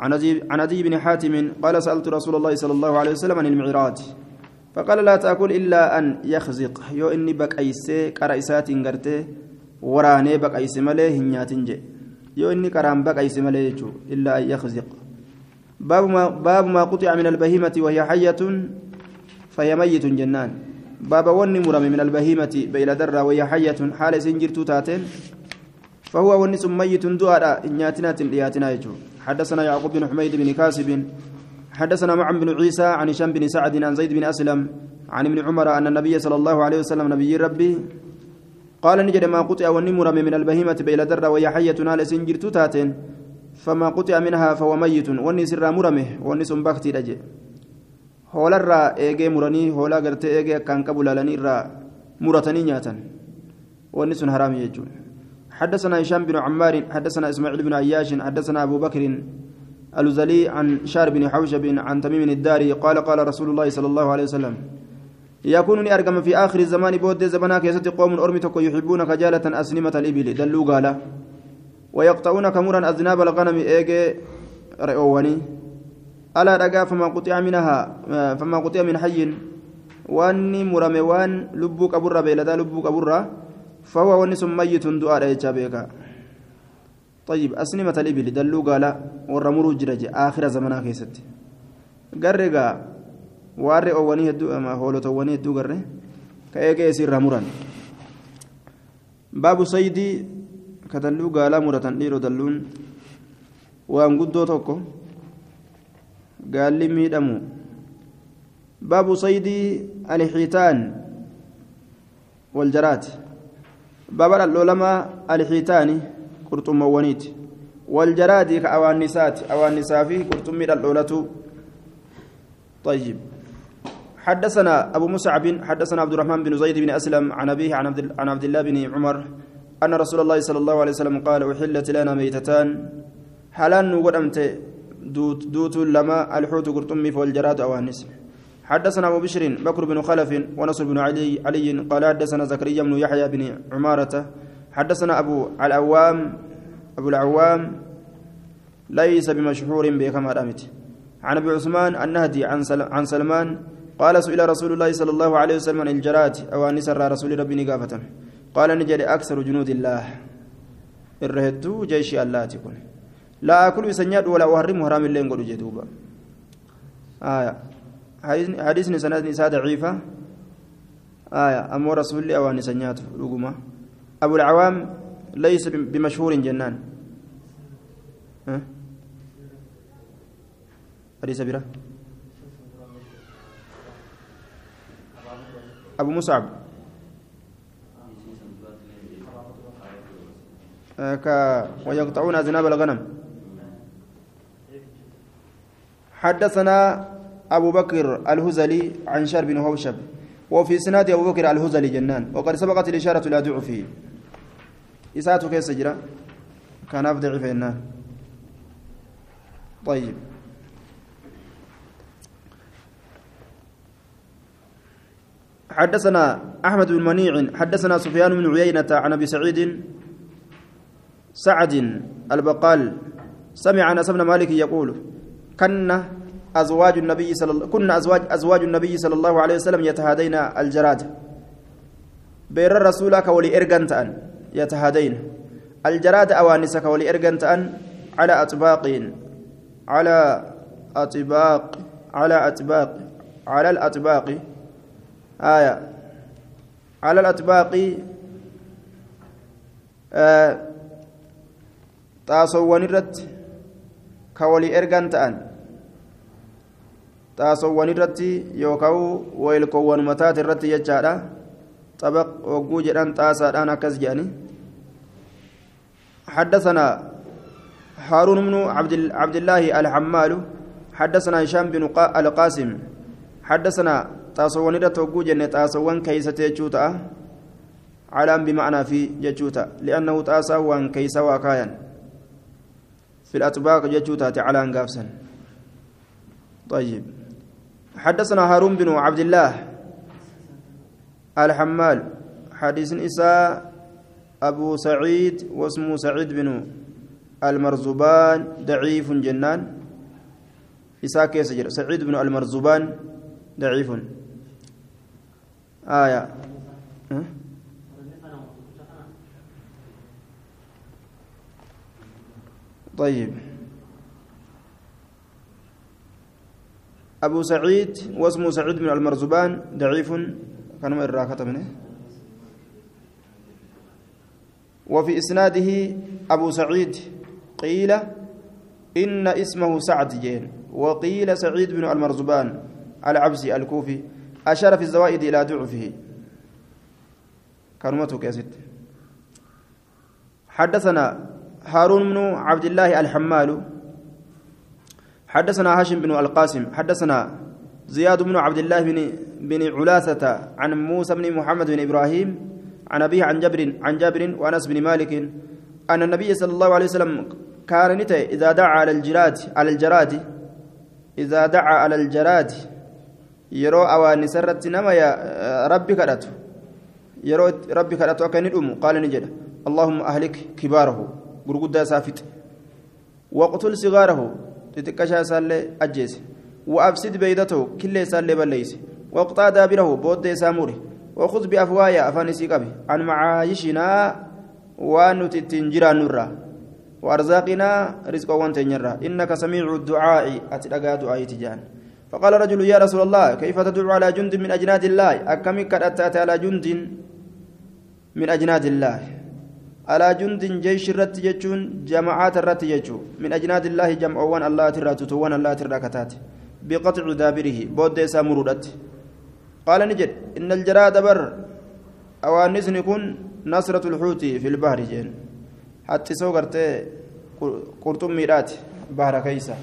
عن عن بن حاتم قال سألت رسول الله صلى الله عليه وسلم عن المعراج. فقال لا تأكل إلا أن يخزق. يو إني بكأيسي كرئيسات غرتي وراني بكأيسي ملي هنياتين جي. يو إني كرام بكأيسي ملي إلا أن يخزق. باب ما, باب ما قطع من البهيمة وهي حية فهي ميت جنان. باب وني مرمي من البهيمة بين درة وهي حية حال سنجرت تاتين. فهو ونس ميت دعاء نياتنا تلياتنا حدثنا يعقوب بن حميد بن كاسب حدثنا معن بن عيسى عن هشام بن سعد عن زيد بن أسلم عن ابن عمر أن النبي صلى الله عليه وسلم نبي ربي قال نجد ما قطع والنمر من البهيمة بإلى درة وهي حية نال سنجر تاتين فما قطع منها فهو ميت وني سر مرمه وني سنبكتي رجي هولا الرا إيجي مرني هولا غرتي إيجي كان قبلالني الرا مرتني نياتا وني سن حرام يجون. حدثنا هشام بن عمار حدثنا إسماعيل بن عياش حدثنا أبو بكر الزلي عن شار بن حوشب عن تميم الداري قال قال رسول الله صلى الله عليه وسلم يكونني أرقم في آخر الزمان بود زمانا كيست قوم ارمتك يحبون كجالة اسنمة الإبل. دلوا قال ويقطعون كمرا أذناب الغنم إيجي رئواني. ألا رقا فما قطع منها فما قطع من حي. واني مرمي وان لبوك ابر بيلدا لبوك ابر فهو ونس ميت دعاء يجابيكا طيب أسنمة الإبل دلوا قال ورمروا جرج آخر زمنا كيست. قرقا واري أواني هدو أما هولو تواني هدو قرر كأيكا يسير رمران باب صيدي كدلوا قال مرة ديرو دلون. وأن قدو توكو. قال لي ميدمو باب صيد الحيتان والجرات. باب اللولما الحيتاني قرطم ونيت والجراد كأوانسات أوانسا في قرطم اللولة طيب حدثنا أبو مصعب حدثنا عبد الرحمن بن زيد بن أسلم عن أبيه عن عبد, الله بن عمر أن رسول الله صلى الله عليه وسلم قال أحلت لنا ميتتان حلال وقدمت دوت, دوت لما الحوت قرطمي والجراد أوانس حدثنا أبو بشر بكر بن خلف ونصر بن علي علي قال حدثنا زكريا بن يحيى بن عمارة حدثنا أبو العوام أبو العوام ليس بمشهور بكما رأمت عن أبي عثمان النهدي عن سلمان قال سئل رسول الله صلى الله عليه وسلم عن الجراد أو أن سر رسول ربي نقافة. قال نجري أكثر جنود الله. الرهدو جيش الله تكون. لا أكل بسنياد ولا أحرم حرام اللين قولوا جدوبا آية. حديث سند نساء ضعيفة. آية. أمو رسول الله أو أن سنيات رقما أبو العوام ليس بمشهور جنان. أه؟ حديث بره أبو مصعب ك ويقطعون أذناب الغنم. حدثنا أبو بكر الهزلي عن شر بن هوشب وفي سناد أبو بكر الهزلي جنان وقد سبقت الإشارة إلى ضعفه. إساءته كيف سجرة كان أفضع فإنه طيب. حدثنا أحمد بن منيع حدثنا سفيان بن عيينة عن أبي سعيد سعد البقال سمع أنس بن مالك يقول كنا أزواج النبي صلى الله كنا أزواج أزواج النبي صلى الله عليه وسلم يتهادين الجراد. بير الرسول كولي إرجنت أن يتهادين الجراد أوانس كولي إرجنت أن على أطباق على أطباق على أطباق على الأطباق آية على الأطباق آه irratti ka walii ergan ta'an xaasowwan irratti yookaan weelkoowwan mataati irratti jechaadha xabaq hogguu jedhan xaasaadhaan akkas jedhani حدثنا هارون بن عبد عبد الله الحمال حدثنا هشام بن القاسم حدثنا taasowwan keeysa jechuuta calaan bimacnaa fi jechuuta li'annahu xaasaa waan keeysa waa kaayan في الأطباق جتوتا على قافسا طيب حدثنا هارون بن عبد الله الحمال. حديث إساء أبو سعيد واسمه سعيد بن المرزبان ضعيف جنان. إساء كيس سعيد بن المرزبان ضعيف. آية. أه؟ طيب. أبو سعيد واسمه سعيد بن المرزبان ضعيف. كان الراكة منه وفي إسناده أبو سعيد قيل إن اسمه سعد جين وقيل سعيد بن المرزبان العبسي الكوفي أشار في الزوائد إلى ضعفه كلمته كاسد حدثنا هارون بن عبد الله الحمال حدثنا هاشم بن القاسم حدثنا زياد بن عبد الله بن بن علاثة عن موسى بن محمد بن إبراهيم عن أبيه عن جبر عن جابر وأنس بن مالك أن النبي صلى الله عليه وسلم كان نتي إذا دعا على الجراد على الجراد إذا دعا على الجراد sarratti nama rabbi kadhatu yeroo rabbi kadhatu akka inni dhumu qaala ni jedha allahumma ahlik kibaarahu gurguddaa isaa fixe waqtul sigaarahu xixiqqashaa isaallee ajjeese وأفسد بيدته كل سال بليس وأقطع دابره بود ساموري. وخذ بأفوايا أفاني سيقبي عن معايشنا ونتتنجرا نورا. وأرزاقنا رزق وانتنجرا إنك سميع الدعاء أتلقى دعاء تجان. فقال رجل يا رسول الله كيف تدعو على جند من أجناد الله؟ أكمل كرأت على جند من أجناد الله. على جند جيش الرت يجون جماعات الرت من أجناد الله جمعوان الله ترى تتوان الله ترى كتات. بقطع دابره بود سامرودت قال نجد إن الجراد بر أوانس نكون نصرة الحوت في البحر جين حتى سوغرت قرطم ميرات بحر كيسا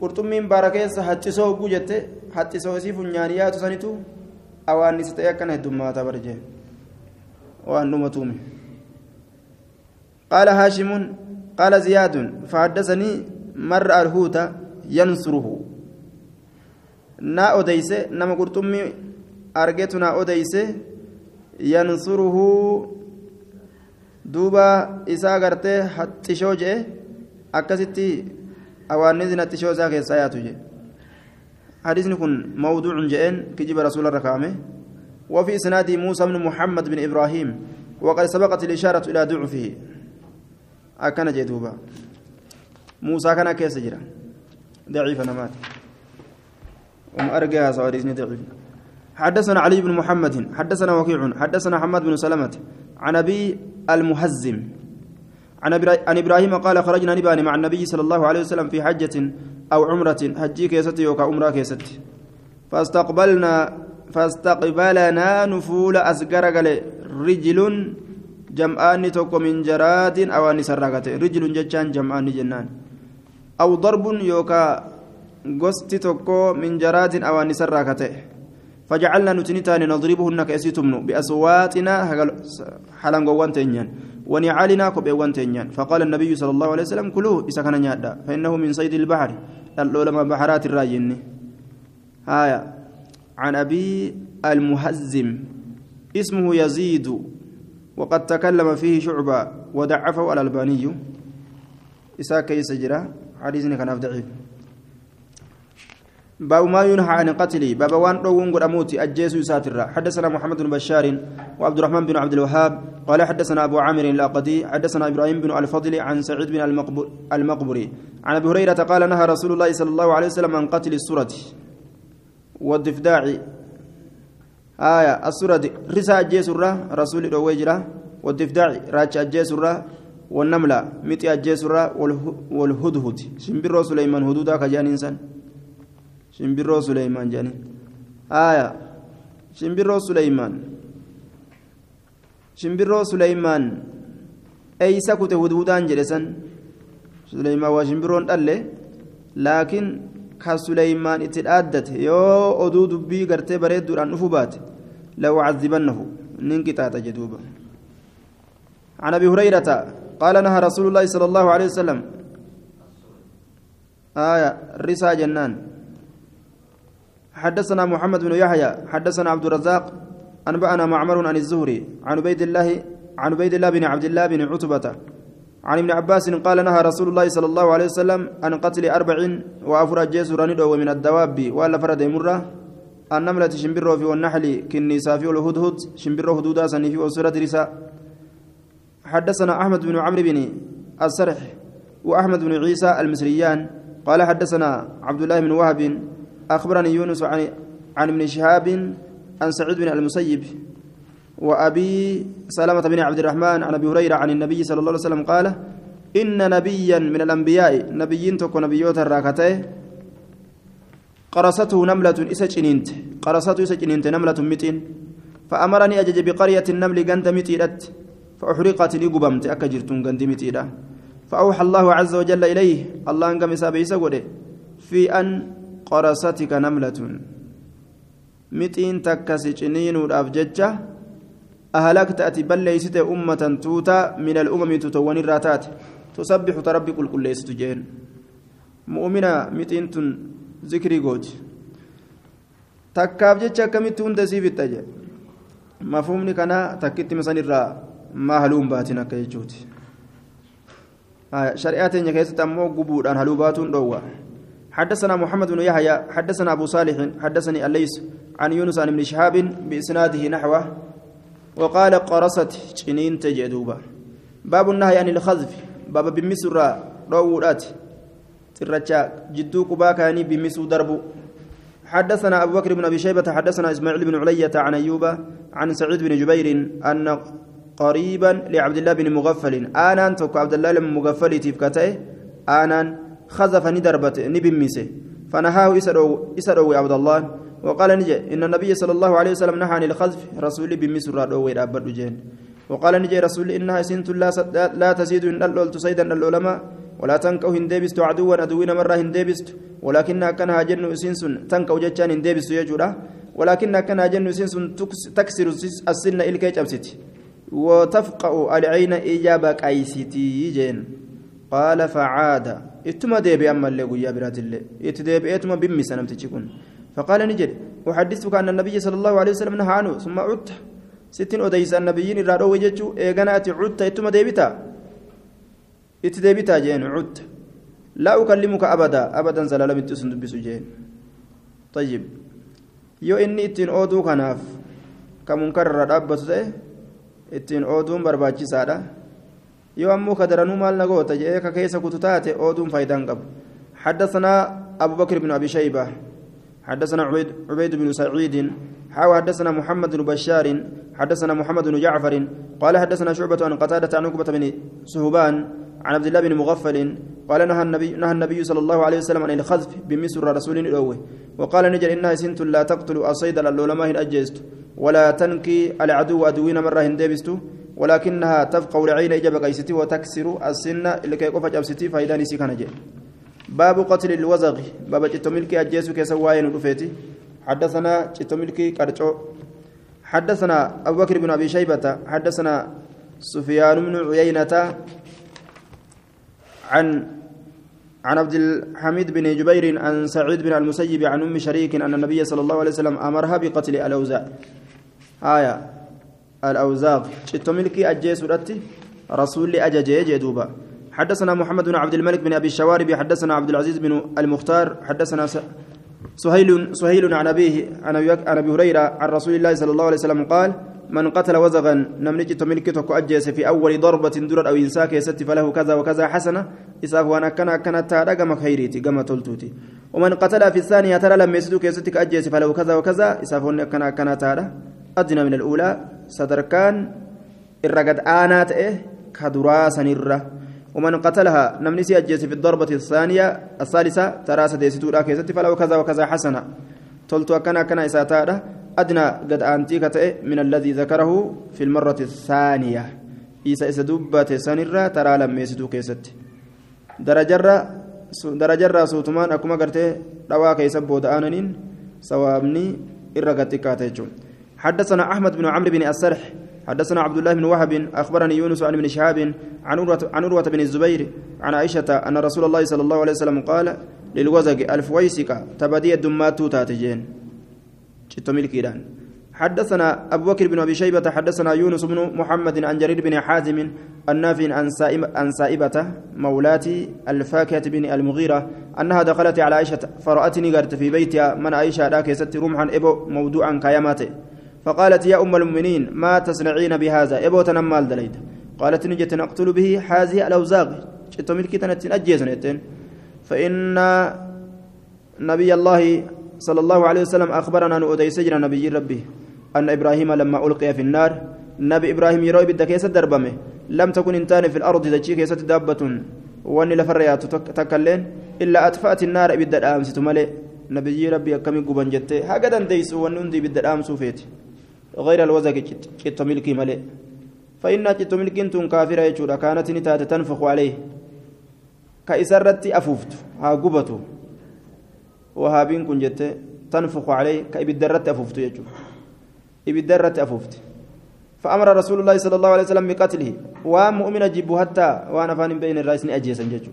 qurxummiin baara keessa haccisoo hogguu jette haccisoo isii funyaaniyaatu sanitu awaannis ta'e akkana heddummaata barjee وأن نمتومي قال هاشم قال زياد فحدثني مر الهوت ينصره. نا أديسه نما قرطمي أرجت نا أديسه ينصره. دوبا إسا غرتي حتشو جئ أكستي أوانزن حتشو ساكي ساياتو جئ حديثني كن موضوع جئن كجب رسول الركامه وفي إسناد موسى بن محمد بن إبراهيم وقد سبقت الإشارة إلى ضعفه. أكن جدوبا موسى كان كيس جرا. ضعيف نمات وم أرجع سواريزني ضعيف. حدثنا علي بن محمد حدثنا وكيع حدثنا حماد بن سلمة عن أبي المهزم. عن إبراهيم قال خرجنا نبان مع النبي صلى الله عليه وسلم في حجة أو عمرة حجي كيستي وكا عمرة كيستي فاستقبلنا فاستقبلنا نفول أسقر رجل جمعان توكو من جراد أو نسرقت رجل جتان جمعان جنان. أو ضرب يوكا قست توكو من جراد أو نسرقت فجعلنا نتنتان نضربهن كأسيتمن بأصواتنا حلنقوان تنين. ونعالنا كبيوان تنين. فقال النبي صلى الله عليه وسلم كلوه إذا كان نيادا. فإنه من صيد البحر. العلماء بحرات الراجن آية عن أبي المهزم. اسمه يزيد. وقد تكلم فيه شعبة. ودعفه الألباني. إساء كيس جرا حديثنا كان ضعيف باب ما ينهى عن قتله باب وان روون قد أموتي أجيسو ساترا حدثنا محمد بن بشار وعبد الرحمن بن عبد الوهاب قال حدثنا أبو عامر الأقدي حدثنا إبراهيم بن الفضل عن سعيد بن المقبري عن أبي هريرة قال نهى رسول الله صلى الله عليه وسلم عن قتل السورة والضفداع آية السورة رسا أجيسرا رسول الوجرة والضفداع راج أجيسرا والنملة متي أجيسرا والهدهد شمبر سليمان هدودا كجان إنسان shimbirroo suleymaan jedhani aya shimbirroo suleymaan shimbirroo suleymaan eeysa kute hudhudaan jedhe san suleymaan waa shimbirroon dhalle laakiin ka suleymaan itti dhaaddate yoo oduu dubbii gartee bareedduudhaan dhufu baate la'ucadibannahu nin qixaaxa jedhuuba عن ابي هريره قال نهى رسول الله صلى الله عليه وسلم. آية رسا جنان. حدثنا محمد بن يحيى حدثنا عبد الرزاق أنبأنا معمر عن الزهري عن عبيد الله عن عبيد الله بن عبد الله بن عتبة عن ابن عباس قال نهى رسول الله صلى الله عليه وسلم عن قتل أربع وأفر الجيس رندو من الدواب ولا فرد مرة النملة شمبرو في والنحل كنيسا في والهدهد شمبرو هدودا سني في وسورة رساء حدثنا أحمد بن عمرو بن السرح وأحمد بن عيسى المصريان قال حدثنا عبد الله بن وهب أخبرني يونس عن عن ابن شهاب عن سعيد بن المسيب وأبي سلمة بن عبد الرحمن عن أبي هريرة عن النبي صلى الله عليه وسلم قال إن نبيا من الأنبياء نبيين تكو نبيوت الراكتين قرصته نملة إسجنينت قرصته إسجنينت نملة متين فأمرني أجج بقرية النمل جند متيرت فأحرقت لي قبمت أكجرتون جند متيرة فأوحى الله عز وجل إليه الله أنقم سابي في أن قرصتك نملة. متين جنينودhaaf jecha أهلكت أتي بل ليست أمة توتا من الأمم تتوان الراتات تسبح تربي كل كل ليست جين. مؤمنة متين ذكري قوت. تكاف jecha akkamitti hunda siif itta je mafhumni kana takkitti irraa maa haluun baatin akka jechuuti. Shari'aa teenya keessatti ammoo gubuudhaan haluu baatuun dhoowwa. حدثنا محمد بن يحيى حدثنا أبو صالح حدثني الليث عن يونس عن ابن شهاب بإسناده نحوه وقال قرصت جنين تجدوبا باب النهي عن الخذف باب بمسر روورات ترجع جدو قبا كاني بمسو دربو حدثنا أبو بكر بن أبي شيبة حدثنا إسماعيل بن علية عن أيوب عن سعيد بن جبير أن قريبا لعبد الله بن مغفل. آنان توك عبد الله بن مغفل تفكته آنان خذف ندربت نبمسه فنهاه إسرو عبد الله. وقال نجي إن النبي صلى الله عليه وسلم نهى عن الخذف رسول بمسر روي أبد جين. وقال نجي رسول إنها سنت لا, لا تزيد إن الأول تصيدا العلماء ولا تنكو هندبست عدوا عدوين مرة هندبست. ولكنها كانها جن سنس تنكو جتان هندبست يجورا. ولكنها كانها جن سنس تكسر السن إلكي جبست. وتفقأ العين إجابة أيستي جين قال فعاد اتما ديبي أما اللي قويا برات اللي اتديبي اتما بمي سنمتشكون فقال نجد أحدثك أن النبي صلى الله عليه وسلم نهى عنه ثم عدت irraa dhoowwe jechuu eegana ati cutta ittuma deebitaa itti deebitaa jeen cutta laa ukallimuka abadaa abadan salaalamitti sun dubbisu jeen طيب inni ittiin ooduu kanaaf ka munkarra dhaabbatu ta'e ittiin ooduun barbaachisaadha. Yoo ammoo ka daranuu maal na goota jedhee ka keessa kutu taate ooduun faayidaan qabu حدثنا أبو بكر بن أبي شيبة حدثنا عبيد, عبيد بن سعيد حاوى حدثنا محمد بن بشار حدثنا محمد بن جعفر قال حدثنا شعبة عن قتادة عن عقبة بن سهبان عن عبد الله بن مغفل قال نهى النبي نهى النبي صلى الله عليه وسلم عن الخذف بمسر رسول الأوه وقال نجل إنها سنت لا تقتل الصيد لولا أجيست ولا تنكي العدو أدوين مرة هندبست ولكنها تفقع العين إجابة قيستي وتكسر السن اللي كي قفج أبستي فإذا نسي كان باب قتل الوزغ. باب جتملكي أجيسو كيسواين رفيتي حدثنا جتملكي كرجو حدثنا أبو بكر بن أبي شيبة. حدثنا سفيان بن عيينة عن عن عبد الحميد بن جبير عن سعيد بن المسيب عن أم شريك أن النبي صلى الله عليه وسلم أمرها بقتل الأوزاع. آية. الاوزاغ شتو ملكي أجيس رسول أججي جدوبا حدثنا محمد بن عبد الملك بن أبي الشوارب حدثنا عبد العزيز بن المختار حدثنا سهيل سهيل عن أبيه عن أبي هريرة عن رسول الله صلى الله عليه وسلم قال من قتل وزغا نمني تملك تكو أجيس في أول ضربة درر أو إنساك يست فله كذا وكذا حسنة إساف وأنا كان كانت تارا كما خيريتي كما تلتوتي ومن قتل في الثانية ترى لم يسدوك يستك أجيس فله كذا وكذا إساف وأنا كان كانت تارا أدنى من الأولى صدركان الرقد آنات إيه كدرا سنرة ومن قتلها نمنسي أجيس في الضربة الثانية الثالثة ترى سديستو راكيست فله كذا وكذا حسنة. تلتو كان كان إساتارا أدنى قد أنتيك من الذي ذكره في المرة الثانية. إيسا إسا دبت سنرة ترى لم يسدو كيست. درجرة درجرة سوتمان أكما قرتي رواك يسبو دآنين سوابني إرقتك حدثنا أحمد بن عمرو بن السرح حدثنا عبد الله بن وهب أخبرني يونس عن ابن شهاب عن عن عروة بن الزبير عن عائشة أن رسول الله صلى الله عليه وسلم قال للوزق الفويسك تبدي الدمات تاتجين شتو ملكيدان حدثنا أبو بكر بن أبي شيبة حدثنا يونس بن محمد عن جرير بن حازم النافع عن سائبة, مولاة الفاكهة بن المغيرة أنها دخلت على عائشة فرأتني قرت في بيتها من عائشة ذاك ست رمحا إبو موضوعا كيامات فقالت يا أم المؤمنين ما تصنعين بهذا؟ إبو تنمال دليد قالت نجت نقتل به هذه الأوزاغ شتو ملكي تنتين فإن نبي الله صلى الله عليه وسلم أخبرنا أن أدي سجن نبي ربي أن إبراهيم لما ألقي في النار نبي إبراهيم يروي بالدكيسة دربمه لم تكن إنتان في الأرض تجي كيسة دابة. وأني لفريات تكلين. إلا أطفأت النار إبدا الأمس تملي. نبي ربي كم يقبن جتة. هكذا ديس ونندي بدا الأمس فيت غير الوزق جت ملكي ملي. فإن جت ملكي تون كافرة يجورا كانت نتات تنفخ عليه. كإسرت أفوفت. ها قبته وهابين كن جت تنفخ عليه كإبدرت أفوفت يجو إبدرت أفوفت فأمر رسول الله صلى الله عليه وسلم بقتله. ومؤمن جب حتى وأنا فان بين الرئيس أجيسا ججو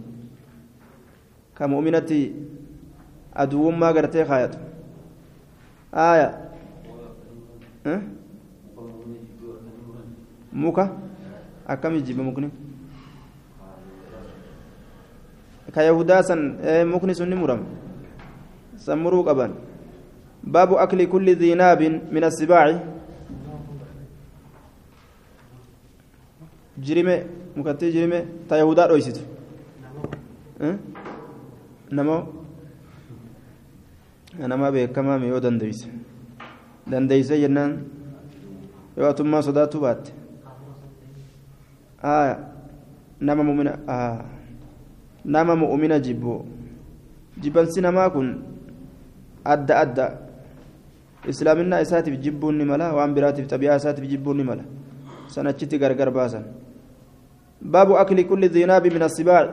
كمؤمنة أدوم ما قرتي خايت. آية. أه؟ muka akkam jibba mukni ka yahudaa san mukni sun سمروا قبان باب أكل كل ذي ناب من السباع. جريمة مكتي جريمة. تيهودا رويسيت نمو. أنا ما بيك كما ميو دنديس. دنديس جنان. yoo atummaa sodaatu baatte nama mu'mina nama mu'mina jibbu jibbansi namaa kun adda adda islaaminaa isaatiif jibbuun ni mala waan biraatiif xabi'aa isaatiif jibbuun ni mala sanachitti gargar baasan baabu akli kulli zinaabi min assibaac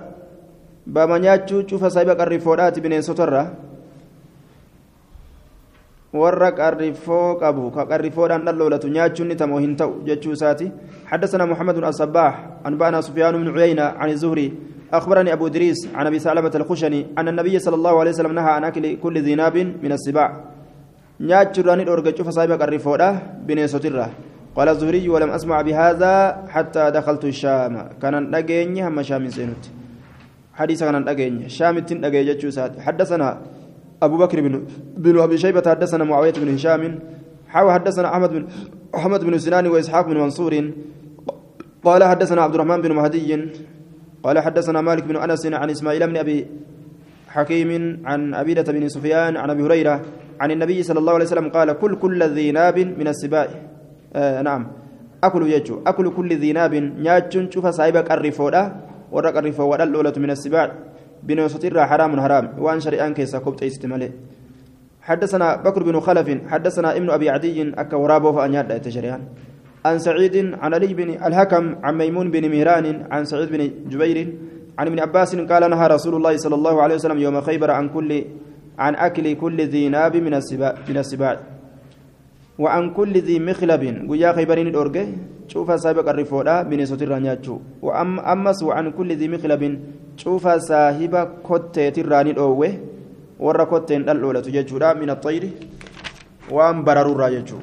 baama nyaachuu cufa saahiba qarrifoodhaati bineensotarraa warra qarrifoo qabu ka qarrifoodhaan dhalloolatu nyaachuun ni tamoo hin ta'u jechuu isaati حدثنا محمد بن الصباح أنبأنا سفيان بن عيينة عن الزهري أخبرني أبو دريس عن أبي سلمة الخشني أن النبي صلى الله عليه وسلم نهى عن أكل كل ذي ناب من السباع. ni dhorga cufa saahiba qarrifoodha bineensotirra قال الزهري ولم أسمع بهذا حتى دخلت الشام. كان نجيني هم شام سينوت. حديث كان نجيني. شام تن حدثنا أبو بكر بن بن أبي شيبة حدثنا معاوية بن هشام حاو حدثنا أحمد بن أحمد بن سنان وإسحاق بن منصور. قال حدثنا عبد الرحمن بن مهدي. قال حدثنا مالك بن أنس عن إسماعيل بن أبي حكيم عن أبيدة بن سفيان عن أبي هريرة عن النبي صلى الله عليه وسلم قال كل كل ذي ناب من السباع. آه نعم. أكل يجو. أكل كل ذي ناب نياتشون. شوف صاحبك الرفودة ورق الرفودة الأولى من السباع. بنوستر حرام حرام. وأن شريان كيسا كبت استمالي حدثنا بكر بن خلف. حدثنا ابن أبي عدي. أكا ورابه فأنياد تشريان عن سعيد عن علي بن الحكم عن ميمون بن مهران عن سعيد بن جبير عن ابن عباس قال نهى رسول الله صلى الله عليه وسلم يوم خيبر عن كل عن أكل كل ذي ناب من السباع من السباع. وعن كل ذي مخلب ويا خيبرين الأورجي شوف سابق الرفودا من ستر نياتشو وأم أمس وعن كل ذي مخلب شوف صاحب كتة تراني الأوه ورا كتة الأولى تججودا من الطير. وأم برروا راججو.